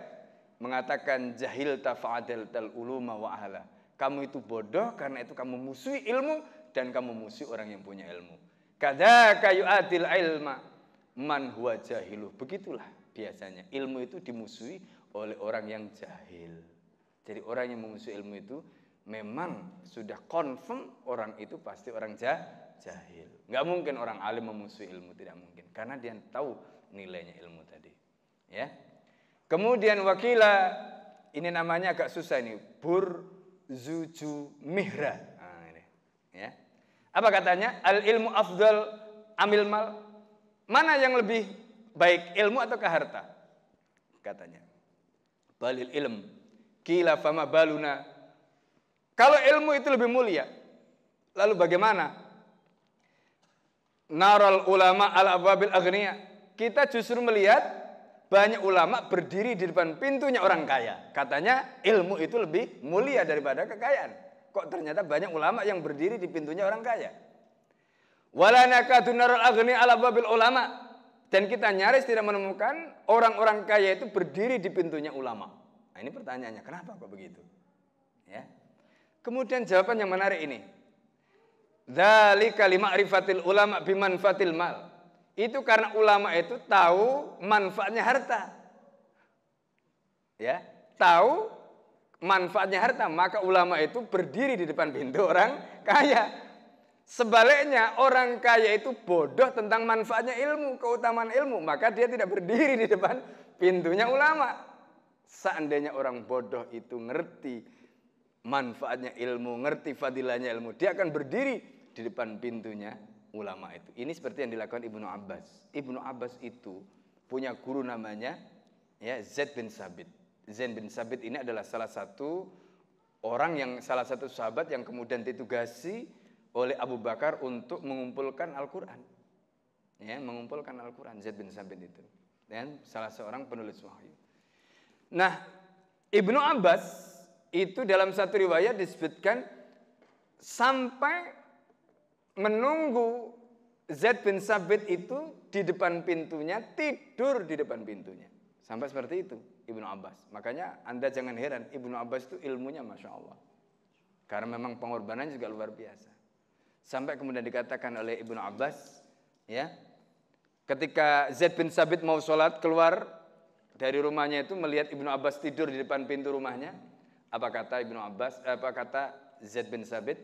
mengatakan jahil tafadil tal uluma wa ahla. Kamu itu bodoh karena itu kamu musuhi ilmu dan kamu musuhi orang yang punya ilmu. kayu adil ilma man huwa jahilu. Begitulah biasanya. Ilmu itu dimusuhi oleh orang yang jahil. Jadi orang yang memusuhi ilmu itu memang sudah confirm orang itu pasti orang jah, jahil. Nggak mungkin orang alim memusuhi ilmu, tidak mungkin. Karena dia tahu nilainya ilmu tadi. Ya. Kemudian wakila, ini namanya agak susah ini, bur zuju mihra. Nah, ini. Ya. Apa katanya? Al ilmu afdal amil mal. Mana yang lebih baik ilmu atau harta? Katanya. Balil ilm. Kila fama baluna kalau ilmu itu lebih mulia, lalu bagaimana? Naral ulama al ababil agniya. Kita justru melihat banyak ulama berdiri di depan pintunya orang kaya. Katanya ilmu itu lebih mulia daripada kekayaan. Kok ternyata banyak ulama yang berdiri di pintunya orang kaya. Wala nakadu naral agni ala babil ulama. Dan kita nyaris tidak menemukan orang-orang kaya itu berdiri di pintunya ulama. Nah, ini pertanyaannya, kenapa kok begitu? Kemudian jawaban yang menarik ini. Dzalika lima'rifatil ulama bimanfatil mal. Itu karena ulama itu tahu manfaatnya harta. Ya, tahu manfaatnya harta, maka ulama itu berdiri di depan pintu orang kaya. Sebaliknya orang kaya itu bodoh tentang manfaatnya ilmu, keutamaan ilmu, maka dia tidak berdiri di depan pintunya ulama. Seandainya orang bodoh itu ngerti manfaatnya ilmu, ngerti fadilahnya ilmu, dia akan berdiri di depan pintunya ulama itu. Ini seperti yang dilakukan Ibnu Abbas. Ibnu Abbas itu punya guru namanya ya Zaid bin Sabit. Zaid bin Sabit ini adalah salah satu orang yang salah satu sahabat yang kemudian ditugasi oleh Abu Bakar untuk mengumpulkan Al-Qur'an. Ya, mengumpulkan Al-Qur'an Zaid bin Sabit itu. Dan salah seorang penulis wahyu. Nah, Ibnu Abbas itu dalam satu riwayat disebutkan sampai menunggu Zaid bin Sabit itu di depan pintunya, tidur di depan pintunya. Sampai seperti itu Ibnu Abbas. Makanya Anda jangan heran, Ibnu Abbas itu ilmunya Masya Allah. Karena memang pengorbanannya juga luar biasa. Sampai kemudian dikatakan oleh Ibnu Abbas, ya, ketika Zaid bin Sabit mau sholat keluar dari rumahnya itu melihat Ibnu Abbas tidur di depan pintu rumahnya. Apa kata Ibnu Abbas? Apa kata Zaid bin Sabit?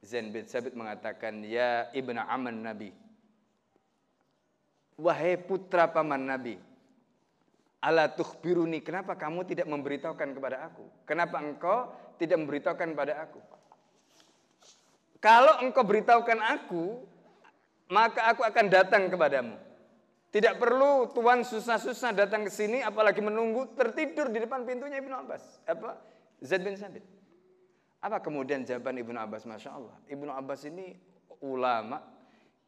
Zaid bin Sabit mengatakan, "Ya Ibnu Aman Nabi." Wahai putra paman Nabi, Ala tukhbiruni, kenapa kamu tidak memberitahukan kepada aku? Kenapa engkau tidak memberitahukan kepada aku? Kalau engkau beritahukan aku, maka aku akan datang kepadamu. Tidak perlu tuan susah-susah datang ke sini apalagi menunggu tertidur di depan pintunya Ibnu Abbas. Apa? Zaid bin Sabit. Apa kemudian jawaban Ibnu Abbas? Masya Allah. Ibnu Abbas ini ulama,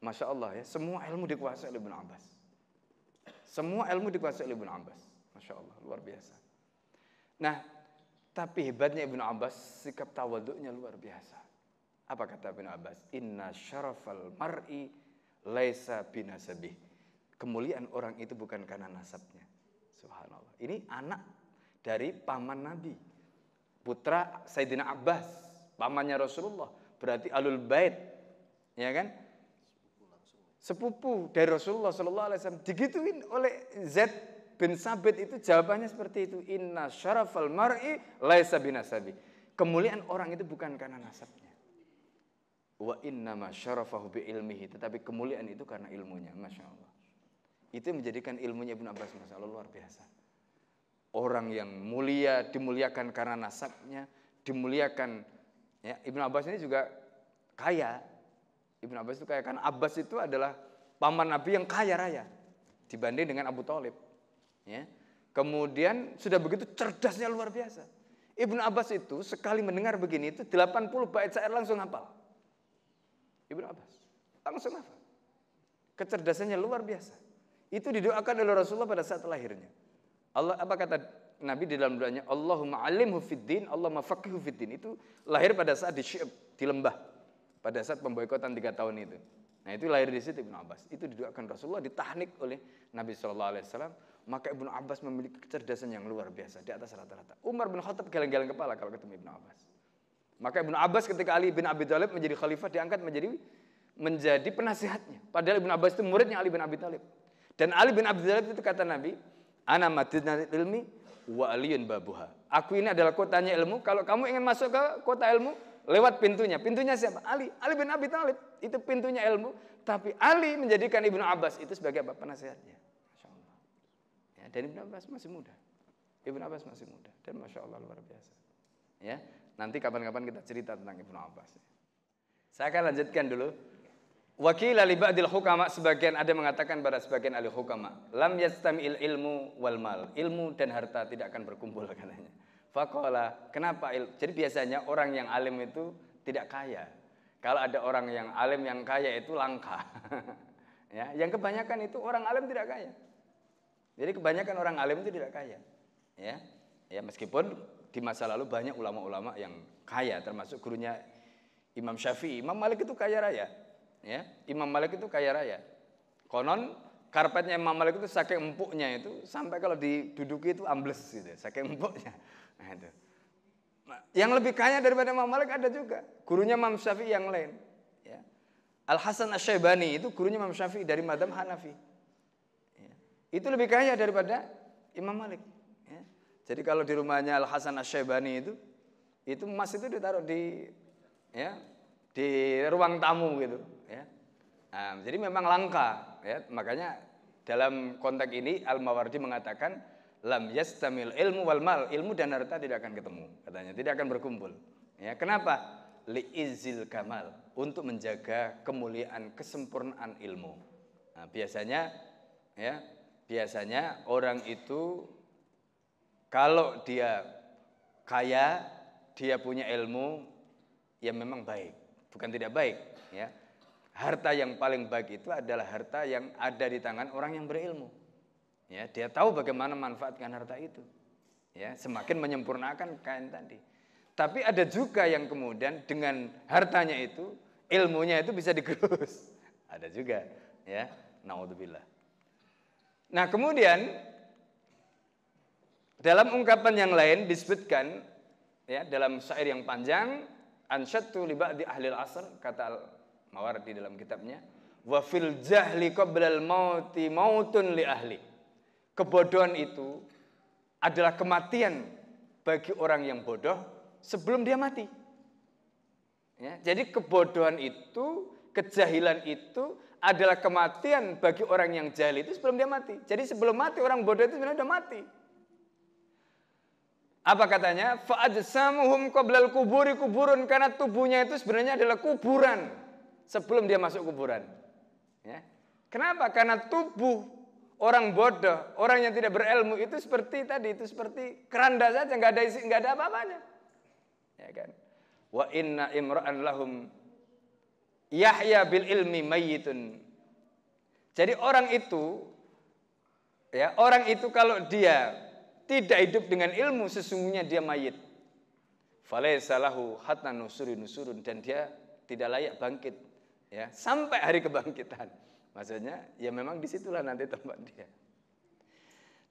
Masya Allah ya. Semua ilmu dikuasai oleh Ibnu Abbas. Semua ilmu dikuasai oleh Ibnu Abbas. Masya Allah, luar biasa. Nah, tapi hebatnya Ibnu Abbas, sikap tawaduknya luar biasa. Apa kata Ibnu Abbas? Inna syarafal mar'i laisa binasabih kemuliaan orang itu bukan karena nasabnya. Subhanallah. Ini anak dari paman Nabi. Putra Sayyidina Abbas, pamannya Rasulullah. Berarti alul bait. Ya kan? Sepupu dari Rasulullah sallallahu alaihi wasallam digituin oleh Zaid bin Sabit itu jawabannya seperti itu. Inna syarafal mar'i laisa binasabi. Kemuliaan orang itu bukan karena nasabnya. Wa inna ma syarafahu bi ilmihi. Tetapi kemuliaan itu karena ilmunya. Masya Allah. Itu yang menjadikan ilmunya Ibnu Abbas Masya Allah luar biasa. Orang yang mulia dimuliakan karena nasabnya, dimuliakan. Ya, Ibnu Abbas ini juga kaya. Ibnu Abbas itu kaya karena Abbas itu adalah paman Nabi yang kaya raya dibanding dengan Abu Talib. Ya. Kemudian sudah begitu cerdasnya luar biasa. Ibnu Abbas itu sekali mendengar begini itu 80 bait syair langsung hafal. Ibnu Abbas langsung hafal. Kecerdasannya luar biasa. Itu didoakan oleh Rasulullah pada saat lahirnya. Allah apa kata Nabi di dalam doanya? Allahumma alimhu fiddin, Allahumma faqihu fiddin. Itu lahir pada saat di Syib, di lembah. Pada saat pemboikotan tiga tahun itu. Nah itu lahir di situ Ibnu Abbas. Itu didoakan Rasulullah, ditahnik oleh Nabi SAW. Maka Ibnu Abbas memiliki kecerdasan yang luar biasa di atas rata-rata. Umar bin Khattab geleng-geleng kepala kalau ketemu Ibnu Abbas. Maka Ibnu Abbas ketika Ali bin Abi Thalib menjadi khalifah diangkat menjadi menjadi penasihatnya. Padahal Ibnu Abbas itu muridnya Ali bin Abi Thalib. Dan Ali bin Abi Thalib itu kata Nabi, ana madinatul ilmi wa aliyun babuha. Aku ini adalah kotanya ilmu. Kalau kamu ingin masuk ke kota ilmu, lewat pintunya. Pintunya siapa? Ali. Ali bin Abi Thalib. Itu pintunya ilmu. Tapi Ali menjadikan Ibnu Abbas itu sebagai apa? Penasehatnya. Masya Allah. Ya, dan Ibnu Abbas masih muda. Ibnu Abbas masih muda. Dan Masya Allah luar biasa. Ya, nanti kapan-kapan kita cerita tentang Ibnu Abbas. Saya akan lanjutkan dulu. Wakil ali ba'dil hukama sebagian ada mengatakan pada sebagian ahli hukama, lam yastamil ilmu wal mal. Ilmu dan harta tidak akan berkumpul katanya. Fakola, kenapa il? Jadi biasanya orang yang alim itu tidak kaya. Kalau ada orang yang alim yang kaya itu langka. ya, yang kebanyakan itu orang alim tidak kaya. Jadi kebanyakan orang alim itu tidak kaya. Ya. Ya, meskipun di masa lalu banyak ulama-ulama yang kaya termasuk gurunya Imam Syafi'i. Imam Malik itu kaya raya. Ya, Imam Malik itu kaya raya. Konon karpetnya Imam Malik itu saking empuknya itu sampai kalau diduduki itu ambles gitu, saking empuknya. Nah itu. Nah, yang lebih kaya daripada Imam Malik ada juga. Gurunya Imam Syafi'i yang lain. Ya. Al Hasan Asy-Syaibani itu gurunya Imam Syafi'i dari madhab Hanafi. Ya. Itu lebih kaya daripada Imam Malik. Ya. Jadi kalau di rumahnya Al Hasan Asy-Syaibani itu itu emas itu ditaruh di ya di ruang tamu gitu Nah, jadi memang langka ya. Makanya dalam konteks ini Al-Mawardi mengatakan lam yastamil ilmu wal mal, ilmu dan harta tidak akan ketemu katanya, tidak akan berkumpul. Ya, kenapa? Liizil kamal, untuk menjaga kemuliaan kesempurnaan ilmu. Nah, biasanya ya, biasanya orang itu Kalau dia kaya, dia punya ilmu, ya memang baik, bukan tidak baik. Harta yang paling baik itu adalah harta yang ada di tangan orang yang berilmu. Ya, dia tahu bagaimana manfaatkan harta itu. Ya, semakin menyempurnakan kain tadi. Tapi ada juga yang kemudian dengan hartanya itu, ilmunya itu bisa digerus. ada juga, ya. Naudzubillah. Nah, kemudian dalam ungkapan yang lain disebutkan ya dalam syair yang panjang ansyattu li ba'di ahli al-asr kata Mawardi dalam kitabnya wa fil jahli qabla al-mauti mautun li ahli kebodohan itu adalah kematian bagi orang yang bodoh sebelum dia mati ya, jadi kebodohan itu kejahilan itu adalah kematian bagi orang yang jahil itu sebelum dia mati. Jadi sebelum mati orang bodoh itu sebenarnya sudah mati. Apa katanya? Fa'ajsamuhum qoblal kuburi kuburun karena tubuhnya itu sebenarnya adalah kuburan sebelum dia masuk kuburan. Ya. Kenapa? Karena tubuh orang bodoh, orang yang tidak berilmu itu seperti tadi itu seperti keranda saja nggak ada isi, nggak ada apa-apanya. Ya kan? Wa inna imra'an lahum Yahya bil ilmi mayyitun. Jadi orang itu ya, orang itu kalau dia tidak hidup dengan ilmu sesungguhnya dia mayit. Falaysa lahu hatta nusuri nusurun dan dia tidak layak bangkit ya sampai hari kebangkitan. Maksudnya ya memang di situlah nanti tempat dia.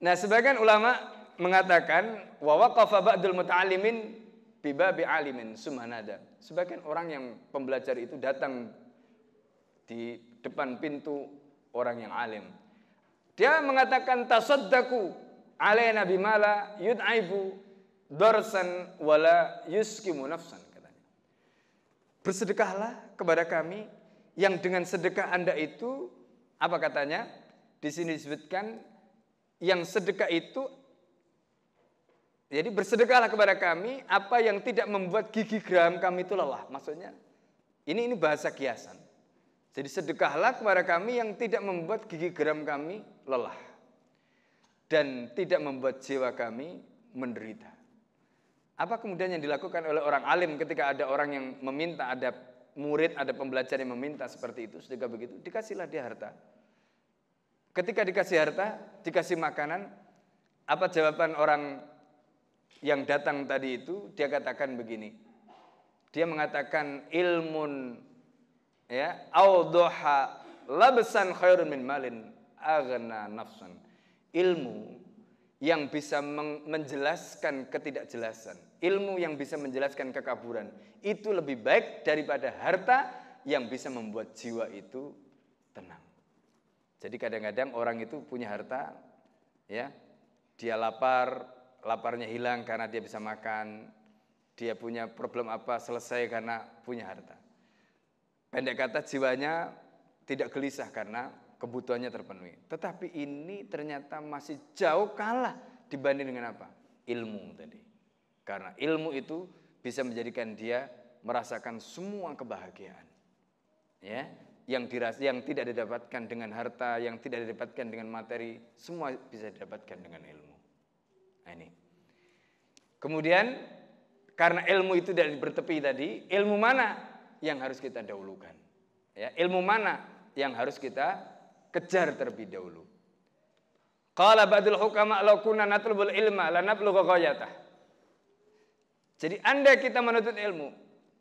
Nah, sebagian ulama mengatakan wa waqafa ba'dul muta'allimin bibabi alimin sumanada. Sebagian orang yang pembelajar itu datang di depan pintu orang yang alim. Dia mengatakan tasaddaku alaina bimala yud'aibu dorsan wala yuskimu nafsan katanya. Bersedekahlah kepada kami yang dengan sedekah Anda itu apa katanya? Di sini disebutkan yang sedekah itu jadi bersedekahlah kepada kami apa yang tidak membuat gigi geram kami itu lelah. Maksudnya ini ini bahasa kiasan. Jadi sedekahlah kepada kami yang tidak membuat gigi geram kami lelah. Dan tidak membuat jiwa kami menderita. Apa kemudian yang dilakukan oleh orang alim ketika ada orang yang meminta, ada murid, ada pembelajar yang meminta seperti itu, sedekah begitu, dikasihlah dia harta. Ketika dikasih harta, dikasih makanan, apa jawaban orang yang datang tadi itu dia katakan begini. Dia mengatakan ilmun ya audoha labsan khairun min malin aghna nafsan. Ilmu yang bisa menjelaskan ketidakjelasan, ilmu yang bisa menjelaskan kekaburan itu lebih baik daripada harta yang bisa membuat jiwa itu tenang. Jadi kadang-kadang orang itu punya harta ya, dia lapar, laparnya hilang karena dia bisa makan, dia punya problem apa selesai karena punya harta. Pendek kata jiwanya tidak gelisah karena kebutuhannya terpenuhi. Tetapi ini ternyata masih jauh kalah dibanding dengan apa? Ilmu tadi. Karena ilmu itu bisa menjadikan dia merasakan semua kebahagiaan. Ya, yang diras yang tidak didapatkan dengan harta, yang tidak didapatkan dengan materi, semua bisa didapatkan dengan ilmu. Nah, ini. Kemudian karena ilmu itu tidak bertepi tadi, ilmu mana yang harus kita dahulukan? Ya, ilmu mana yang harus kita kejar terlebih dahulu? Qala ba'dul hukama law kunna natlubul ilma lanablugha ghayatah. Jadi anda kita menuntut ilmu,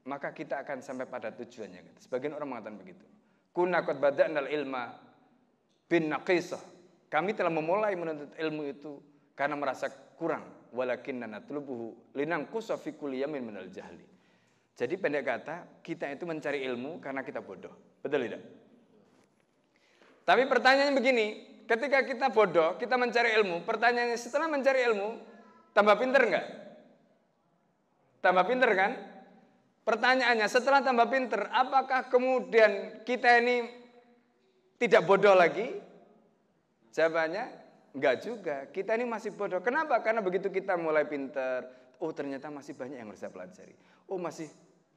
maka kita akan sampai pada tujuannya. Sebagian orang mengatakan begitu. Kunna qad ilma bin naqisah. Kami telah memulai menuntut ilmu itu karena merasa kurang walakinna natlubuhu linangqusa fi yamin minal jahli. Jadi pendek kata, kita itu mencari ilmu karena kita bodoh. Betul tidak? Tapi pertanyaannya begini, ketika kita bodoh, kita mencari ilmu, pertanyaannya setelah mencari ilmu, tambah pinter enggak? Tambah pinter kan? Pertanyaannya setelah tambah pinter, apakah kemudian kita ini tidak bodoh lagi? Jawabannya Enggak juga. Kita ini masih bodoh. Kenapa? Karena begitu kita mulai pinter, oh ternyata masih banyak yang harus saya pelajari. Oh masih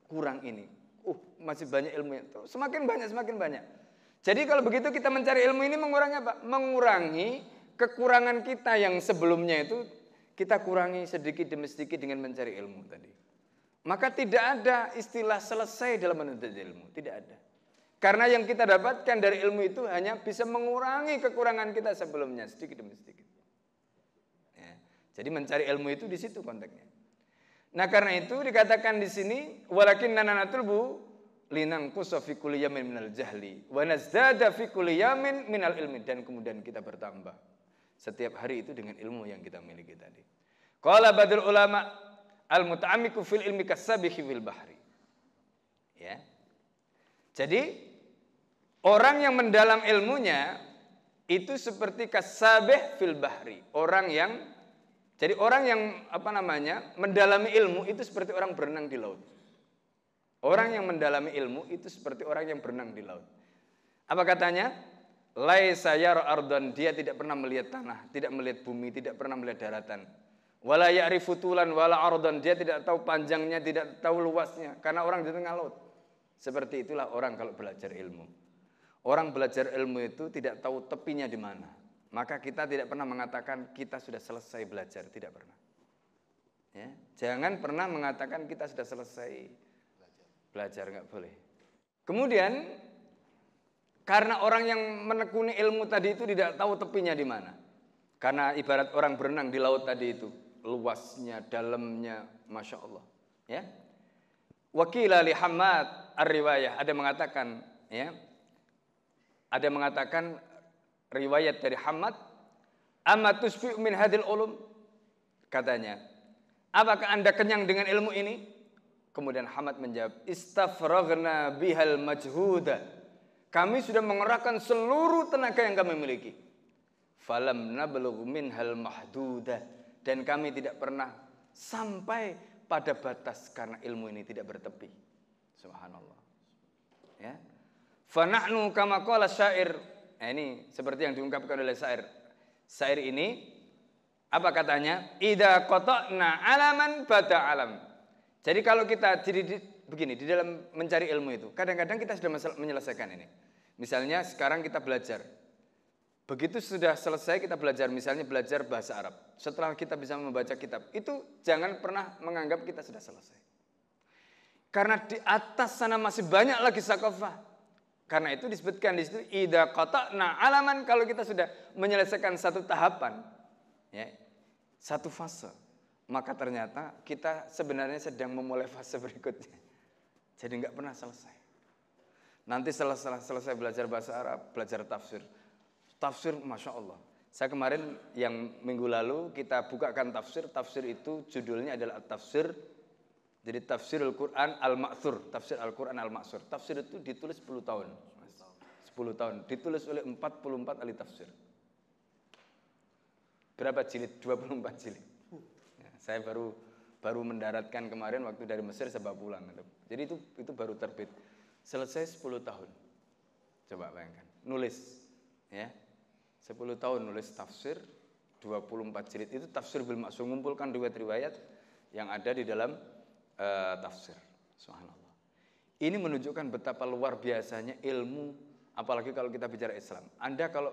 kurang ini. Oh masih banyak ilmu itu. Semakin banyak, semakin banyak. Jadi kalau begitu kita mencari ilmu ini mengurangi apa? Mengurangi kekurangan kita yang sebelumnya itu kita kurangi sedikit demi sedikit dengan mencari ilmu tadi. Maka tidak ada istilah selesai dalam menuntut ilmu, tidak ada. Karena yang kita dapatkan dari ilmu itu hanya bisa mengurangi kekurangan kita sebelumnya sedikit demi sedikit. Ya. Jadi mencari ilmu itu di situ konteksnya. Nah karena itu dikatakan di sini walakin nananatul bu linang kusofi kuliyamin minal jahli wa nazdada fi kuliyamin minal ilmi dan kemudian kita bertambah setiap hari itu dengan ilmu yang kita miliki tadi. Qala badul ulama al muta'ammiku fil ilmi kasabihi fil bahri. Ya. Jadi Orang yang mendalam ilmunya itu seperti kasabeh fil bahri. Orang yang jadi orang yang apa namanya mendalami ilmu itu seperti orang berenang di laut. Orang yang mendalami ilmu itu seperti orang yang berenang di laut. Apa katanya? Laisa yara ardan, dia tidak pernah melihat tanah, tidak melihat bumi, tidak pernah melihat daratan. Wala ya'rifu tulan wala ardan, dia tidak tahu panjangnya, tidak tahu luasnya karena orang di tengah laut. Seperti itulah orang kalau belajar ilmu. Orang belajar ilmu itu tidak tahu tepinya di mana. Maka kita tidak pernah mengatakan kita sudah selesai belajar, tidak pernah. Ya, jangan pernah mengatakan kita sudah selesai belajar, nggak boleh. Kemudian karena orang yang menekuni ilmu tadi itu tidak tahu tepinya di mana. Karena ibarat orang berenang di laut tadi itu, luasnya, dalamnya, masya Allah. Ya, Wakil Ali Hamad ar-riwayah ada mengatakan, ya, ada mengatakan riwayat dari Hamad, "Amma tusfi'u min hadil ulum?" Katanya, "Apakah Anda kenyang dengan ilmu ini?" Kemudian Hamad menjawab, "Istafraghna bihal majhuda." Kami sudah mengerahkan seluruh tenaga yang kami miliki. Falam nablugh minhal mahduda dan kami tidak pernah sampai pada batas karena ilmu ini tidak bertepi. Subhanallah. Ya, Fanahnu kama qala syair. Nah, ini seperti yang diungkapkan oleh syair. Syair ini apa katanya? Ida qata'na alaman bada alam. Jadi kalau kita begini di dalam mencari ilmu itu, kadang-kadang kita sudah menyelesaikan ini. Misalnya sekarang kita belajar. Begitu sudah selesai kita belajar, misalnya belajar bahasa Arab. Setelah kita bisa membaca kitab, itu jangan pernah menganggap kita sudah selesai. Karena di atas sana masih banyak lagi sakofah. Karena itu disebutkan di situ ida nah alaman kalau kita sudah menyelesaikan satu tahapan, ya, satu fase, maka ternyata kita sebenarnya sedang memulai fase berikutnya. Jadi nggak pernah selesai. Nanti setelah, selesai belajar bahasa Arab, belajar tafsir. Tafsir, Masya Allah. Saya kemarin yang minggu lalu kita bukakan tafsir. Tafsir itu judulnya adalah tafsir jadi tafsir Al-Quran Al-Ma'thur, tafsir Al-Quran Al-Ma'thur. Tafsir itu ditulis 10 tahun. 10 tahun. Ditulis oleh 44 ahli tafsir. Berapa jilid? 24 jilid. Ya, saya baru baru mendaratkan kemarin waktu dari Mesir sebab pulang. Jadi itu itu baru terbit. Selesai 10 tahun. Coba bayangkan. Nulis. ya 10 tahun nulis tafsir 24 jilid. Itu tafsir bil maksud mengumpulkan riwayat-riwayat yang ada di dalam uh, tafsir. Subhanallah. Ini menunjukkan betapa luar biasanya ilmu apalagi kalau kita bicara Islam. Anda kalau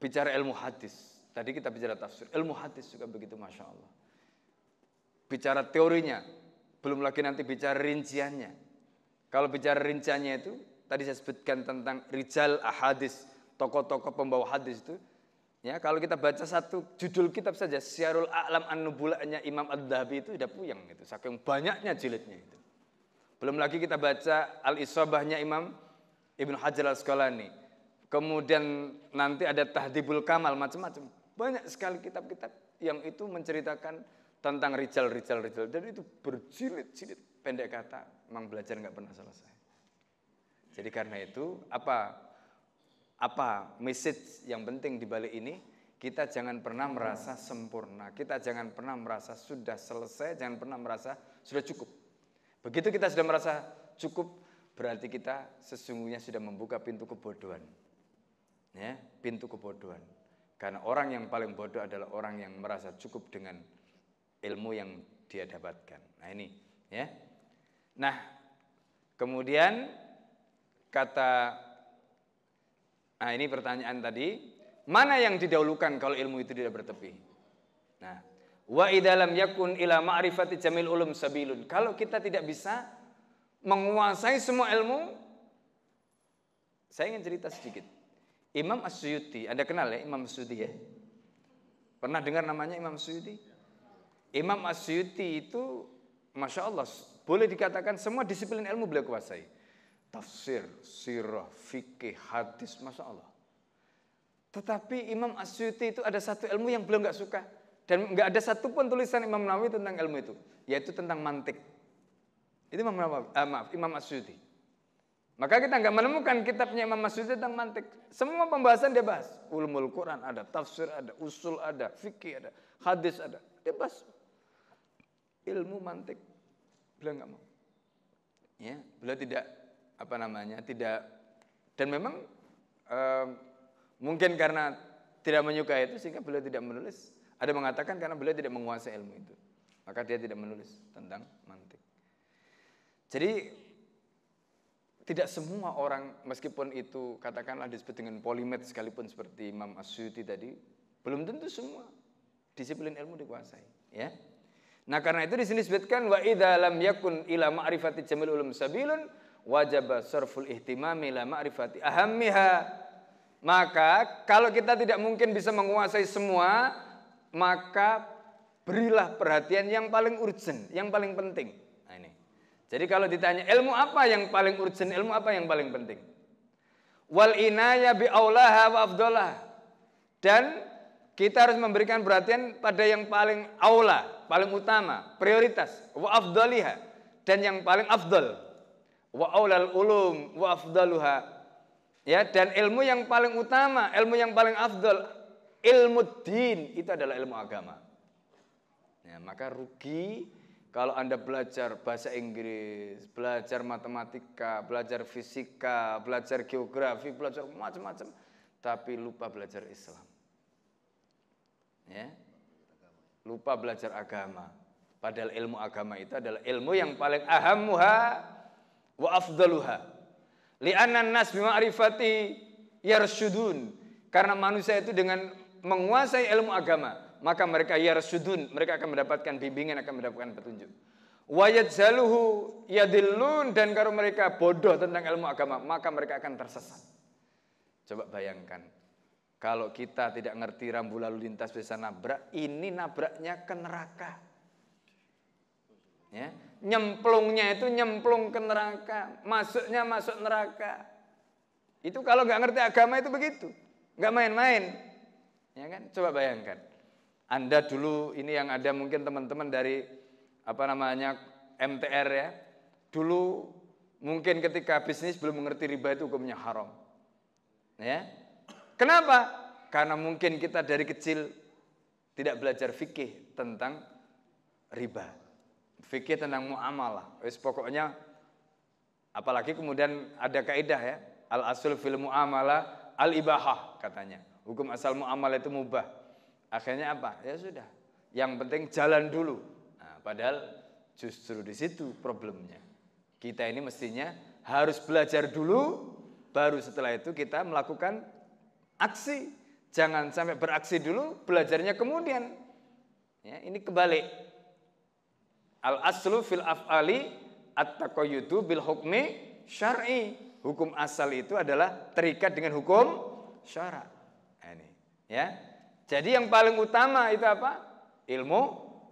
bicara ilmu hadis, tadi kita bicara tafsir, ilmu hadis juga begitu Masya Allah. Bicara teorinya, belum lagi nanti bicara rinciannya. Kalau bicara rinciannya itu, tadi saya sebutkan tentang rijal ahadis, tokoh-tokoh pembawa hadis itu, Ya, kalau kita baca satu judul kitab saja, Syarul A'lam An-Nubulanya Imam Ad-Dhabi itu sudah puyeng itu, saking banyaknya jilidnya itu. Belum lagi kita baca Al-Isobahnya Imam Ibn Hajar Al-Asqalani. Kemudian nanti ada Tahdibul Kamal macam-macam. Banyak sekali kitab-kitab yang itu menceritakan tentang rijal-rijal rijal dan itu berjilid-jilid pendek kata memang belajar nggak pernah selesai. Jadi karena itu apa apa message yang penting di balik ini? Kita jangan pernah merasa sempurna. Kita jangan pernah merasa sudah selesai, jangan pernah merasa sudah cukup. Begitu kita sudah merasa cukup, berarti kita sesungguhnya sudah membuka pintu kebodohan. Ya, pintu kebodohan. Karena orang yang paling bodoh adalah orang yang merasa cukup dengan ilmu yang dia dapatkan. Nah, ini, ya. Nah, kemudian kata Nah ini pertanyaan tadi, mana yang didahulukan kalau ilmu itu tidak bertepi? Nah, wa idalam yakun ila ma'rifati jamil ulum sabilun. Kalau kita tidak bisa menguasai semua ilmu, saya ingin cerita sedikit. Imam As-Suyuti, Anda kenal ya Imam As-Suyuti ya? Pernah dengar namanya Imam As-Suyuti? Imam As-Suyuti itu Masya Allah, boleh dikatakan semua disiplin ilmu beliau kuasai. Tafsir, sirah, fikih, hadis, Masya Allah. Tetapi Imam Asyuti itu ada satu ilmu yang belum nggak suka. Dan nggak ada satupun tulisan Imam Nawawi tentang ilmu itu. Yaitu tentang mantik. Itu Imam Nawawi, ah, maaf, Imam Asyuti. Maka kita nggak menemukan kitabnya Imam Asyuti tentang mantik. Semua pembahasan dia bahas. Ulumul Quran ada, tafsir ada, usul ada, fikih ada, hadis ada. Dia bahas. Ilmu mantik. Beliau nggak mau. Ya, beliau tidak apa namanya, tidak dan memang um, Mungkin karena tidak menyukai itu sehingga beliau tidak menulis. Ada mengatakan karena beliau tidak menguasai ilmu itu. Maka dia tidak menulis tentang mantik. Jadi tidak semua orang meskipun itu katakanlah disebut dengan polimet sekalipun seperti Imam Asyuti tadi, belum tentu semua disiplin ilmu dikuasai, ya. Nah, karena itu di sini disebutkan wa idza lam yakun ila ma'rifati jamil ulum sabilun wajaba sarful ihtimami ila ma'rifati ahammiha maka kalau kita tidak mungkin bisa menguasai semua, maka berilah perhatian yang paling urgent, yang paling penting. Nah ini. Jadi kalau ditanya ilmu apa yang paling urgent, ilmu apa yang paling penting? Wal inaya bi aulaha wa afdalah. Dan kita harus memberikan perhatian pada yang paling aula, paling utama, prioritas, wa dan yang paling afdal. Wa aulal ulum wa afdaluha Ya, dan ilmu yang paling utama, ilmu yang paling afdol, ilmu din itu adalah ilmu agama. Ya, maka rugi kalau Anda belajar bahasa Inggris, belajar matematika, belajar fisika, belajar geografi, belajar macam-macam, tapi lupa belajar Islam. Ya. Lupa belajar agama. Padahal ilmu agama itu adalah ilmu yang paling ahamuha wa afdaluha. Li'annan nas bima'rifati yarsyudun. Karena manusia itu dengan menguasai ilmu agama, maka mereka yarsyudun, mereka akan mendapatkan bimbingan, akan mendapatkan petunjuk. Wayadzaluhu yadillun dan kalau mereka bodoh tentang ilmu agama, maka mereka akan tersesat. Coba bayangkan, kalau kita tidak ngerti rambu lalu lintas bisa nabrak, ini nabraknya ke neraka. Ya, nyemplungnya itu nyemplung ke neraka, masuknya masuk neraka. Itu kalau nggak ngerti agama itu begitu, nggak main-main. Ya kan? Coba bayangkan. Anda dulu ini yang ada mungkin teman-teman dari apa namanya MTR ya. Dulu mungkin ketika bisnis belum mengerti riba itu hukumnya haram. Ya. Kenapa? Karena mungkin kita dari kecil tidak belajar fikih tentang riba fikih tentang muamalah. Wis pokoknya apalagi kemudian ada kaidah ya, al asul fil muamalah al ibahah katanya. Hukum asal muamalah itu mubah. Akhirnya apa? Ya sudah. Yang penting jalan dulu. Nah, padahal justru di situ problemnya. Kita ini mestinya harus belajar dulu, baru setelah itu kita melakukan aksi. Jangan sampai beraksi dulu, belajarnya kemudian. Ya, ini kebalik. Al aslu fil af'ali at-taqayyudu bil hukmi syar'i. Hukum asal itu adalah terikat dengan hukum syara. Nah, ini, ya. Jadi yang paling utama itu apa? Ilmu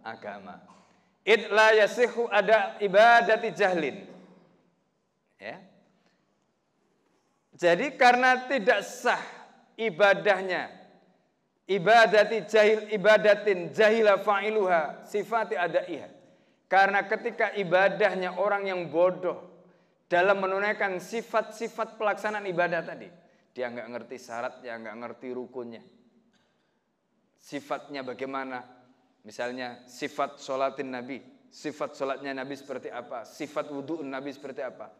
agama. Id la yasihu ada ibadati jahlin. Ya. Jadi karena tidak sah ibadahnya ibadati jahil ibadatin jahila fa'iluha sifati adaiha karena ketika ibadahnya orang yang bodoh dalam menunaikan sifat-sifat pelaksanaan ibadah tadi, dia nggak ngerti syaratnya, nggak ngerti rukunnya. Sifatnya bagaimana? Misalnya sifat sholatin Nabi, sifat sholatnya Nabi seperti apa, sifat wudhu Nabi seperti apa.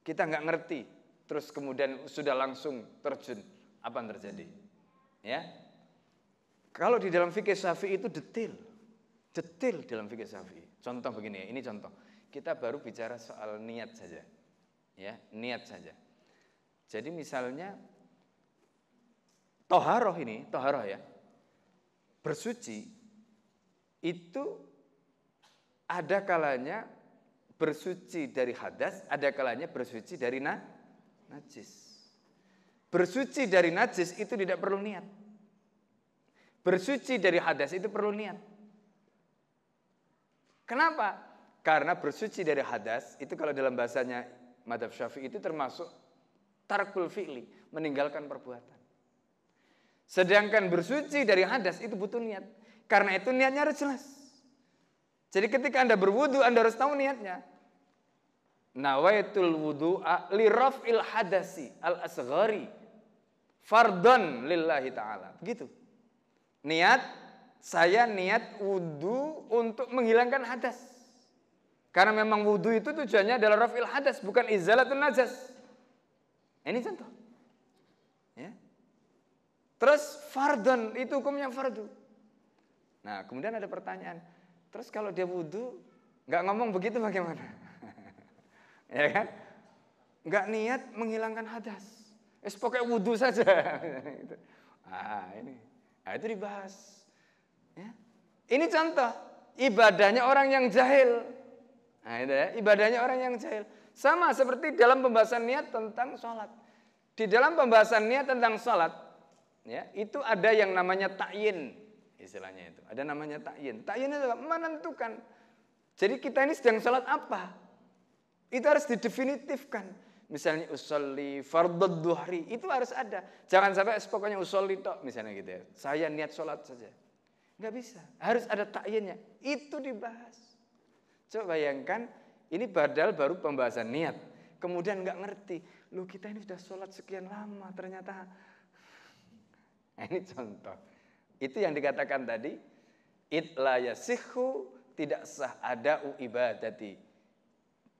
Kita nggak ngerti, terus kemudian sudah langsung terjun, apa yang terjadi? Ya, kalau di dalam fikih syafi'i itu detail, detail dalam fikih syafi'i. Contoh begini ya, ini contoh. Kita baru bicara soal niat saja. Ya, niat saja. Jadi misalnya toharoh ini, toharoh ya, bersuci itu ada kalanya bersuci dari hadas, ada kalanya bersuci dari na, najis. Bersuci dari najis itu tidak perlu niat. Bersuci dari hadas itu perlu niat. Kenapa? Karena bersuci dari hadas itu kalau dalam bahasanya madhab syafi'i itu termasuk tarkul fi'li, meninggalkan perbuatan. Sedangkan bersuci dari hadas itu butuh niat. Karena itu niatnya harus jelas. Jadi ketika Anda berwudu, Anda harus tahu niatnya. Nawaitul wudu'a li raf'il hadasi al-asghari fardon lillahi ta'ala. Begitu. Niat, saya niat wudu untuk menghilangkan hadas. Karena memang wudu itu tujuannya adalah raf'il hadas, bukan izalatun najas. Ini contoh. Ya. Terus fardon itu hukumnya fardu. Nah, kemudian ada pertanyaan. Terus kalau dia wudhu, nggak ngomong begitu bagaimana? ya kan? Nggak niat menghilangkan hadas. Es pokoknya wudhu saja. ah, ini. Nah, itu dibahas. Ya. Ini contoh ibadahnya orang yang jahil. Nah, itu ya, ibadahnya orang yang jahil. Sama seperti dalam pembahasan niat tentang sholat. Di dalam pembahasan niat tentang sholat, ya, itu ada yang namanya ta'yin istilahnya itu. Ada namanya takyin. Takyin itu menentukan. Jadi kita ini sedang sholat apa? Itu harus didefinitifkan. Misalnya usolli fardhu duhri itu harus ada. Jangan sampai pokoknya usolli tok misalnya gitu ya. Saya niat sholat saja. Enggak bisa. Harus ada takyinnya. Itu dibahas. Coba bayangkan ini badal baru pembahasan niat. Kemudian nggak ngerti. Lu kita ini sudah sholat sekian lama ternyata. Nah, ini contoh. Itu yang dikatakan tadi, it la yasihu tidak sah ada ibadati.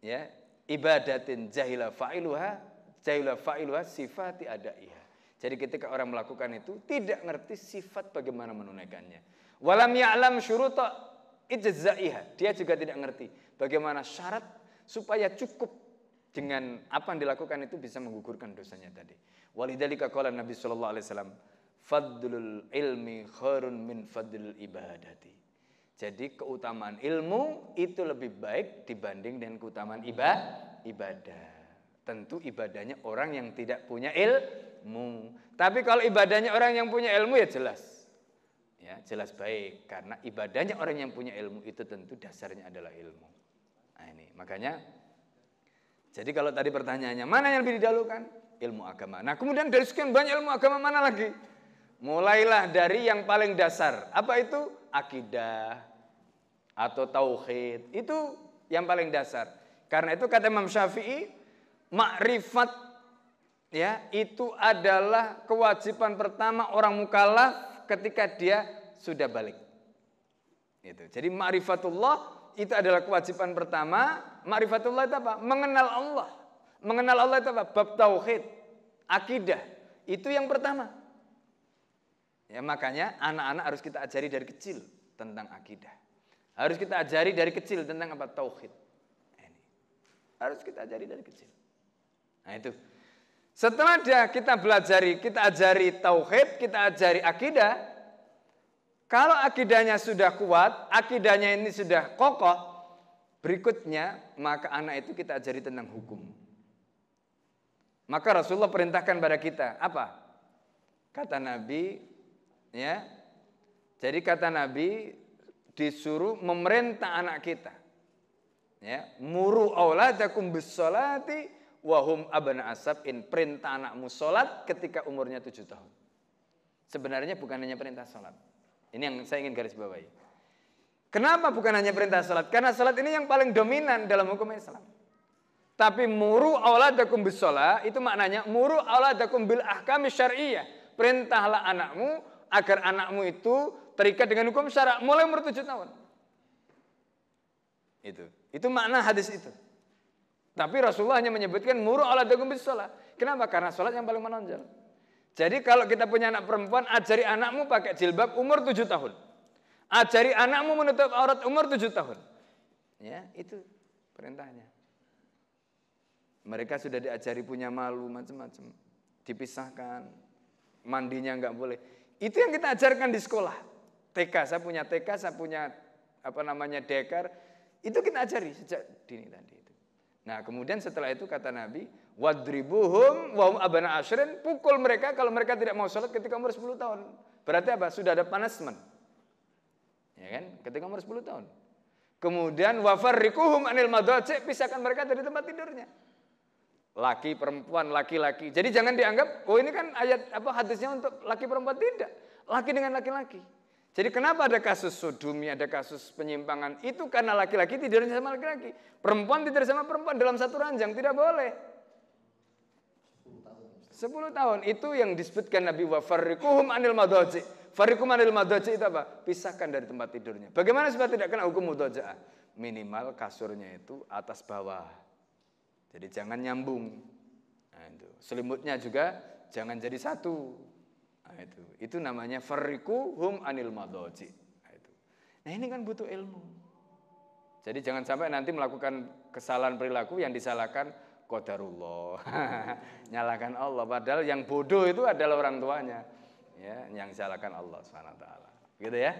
Ya, ibadatin jahila fa'iluha, jahila fa'iluha sifati adaiha. Jadi ketika orang melakukan itu tidak ngerti sifat bagaimana menunaikannya. Walam ya'lam syuruta ijzaiha. Dia juga tidak ngerti bagaimana syarat supaya cukup dengan apa yang dilakukan itu bisa menggugurkan dosanya tadi. Walidhalika qala Nabi sallallahu alaihi wasallam fadlul ilmi khairun min fadlul ibadati. Jadi keutamaan ilmu itu lebih baik dibanding dengan keutamaan ibadah. Tentu ibadahnya orang yang tidak punya ilmu. Tapi kalau ibadahnya orang yang punya ilmu ya jelas. Ya, jelas baik karena ibadahnya orang yang punya ilmu itu tentu dasarnya adalah ilmu. Nah ini, makanya jadi kalau tadi pertanyaannya mana yang lebih didahulukan? Ilmu agama. Nah, kemudian dari sekian banyak ilmu agama mana lagi? Mulailah dari yang paling dasar. Apa itu? Akidah atau tauhid. Itu yang paling dasar. Karena itu kata Imam Syafi'i, makrifat ya itu adalah kewajiban pertama orang mukallaf ketika dia sudah balik. Itu. Jadi ma'rifatullah itu adalah kewajiban pertama. Ma'rifatullah itu apa? Mengenal Allah. Mengenal Allah itu apa? Bab tauhid, akidah. Itu yang pertama. Ya, makanya anak-anak harus kita ajari dari kecil tentang akidah. Harus kita ajari dari kecil tentang apa tauhid. Ini. Harus kita ajari dari kecil. Nah itu. Setelah dia kita belajari, kita ajari tauhid, kita ajari akidah. Kalau akidahnya sudah kuat, akidahnya ini sudah kokoh, berikutnya maka anak itu kita ajari tentang hukum. Maka Rasulullah perintahkan pada kita apa? Kata Nabi, Ya. Jadi kata Nabi disuruh memerintah anak kita. Ya, muru auladakum bisolati wahum abana in perintah anakmu solat ketika umurnya tujuh tahun. Sebenarnya bukan hanya perintah solat. Ini yang saya ingin garis bawahi. Kenapa bukan hanya perintah salat? Karena salat ini yang paling dominan dalam hukum Islam. Tapi muru auladakum bisolat itu maknanya muru auladakum bil ahkam syariah. Perintahlah anakmu agar anakmu itu terikat dengan hukum syara mulai umur tujuh tahun. Itu. Itu makna hadis itu. Tapi Rasulullah hanya menyebutkan muru ala dagum bisalah. Kenapa? Karena sholat yang paling menonjol. Jadi kalau kita punya anak perempuan, ajari anakmu pakai jilbab umur tujuh tahun. Ajari anakmu menutup aurat umur tujuh tahun. Ya, itu perintahnya. Mereka sudah diajari punya malu macam-macam. Dipisahkan. Mandinya nggak boleh. Itu yang kita ajarkan di sekolah. TK, saya punya TK, saya punya apa namanya dekar, itu kita ajari sejak dini tadi itu. Nah, kemudian setelah itu kata Nabi, wadribuhum wa abana asyrin, pukul mereka kalau mereka tidak mau sholat ketika umur 10 tahun. Berarti apa? Sudah ada punishment. Ya kan? Ketika umur 10 tahun. Kemudian wafarrikuhum anil madaji, pisahkan mereka dari tempat tidurnya. Laki perempuan, laki-laki. Jadi jangan dianggap oh ini kan ayat apa hadisnya untuk laki perempuan tidak. Laki dengan laki-laki. Jadi kenapa ada kasus sodomi, ada kasus penyimpangan? Itu karena laki-laki tidurnya sama laki-laki. Perempuan tidur sama perempuan dalam satu ranjang, tidak boleh. 10 tahun. Itu yang disebutkan Nabi wa farrikuhum anil madaji. Farikum anil madaji itu apa? Pisahkan dari tempat tidurnya. Bagaimana supaya tidak kena hukum mudaja'ah? Minimal kasurnya itu atas bawah. Jadi jangan nyambung. Nah, itu. Selimutnya juga jangan jadi satu. Nah, itu. Itu namanya fariku hum anil madaji. Nah, itu. Nah, ini kan butuh ilmu. Jadi jangan sampai nanti melakukan kesalahan perilaku yang disalahkan qadarullah. Nyalakan Allah padahal yang bodoh itu adalah orang tuanya ya yang salahkan Allah taala. Gitu ya.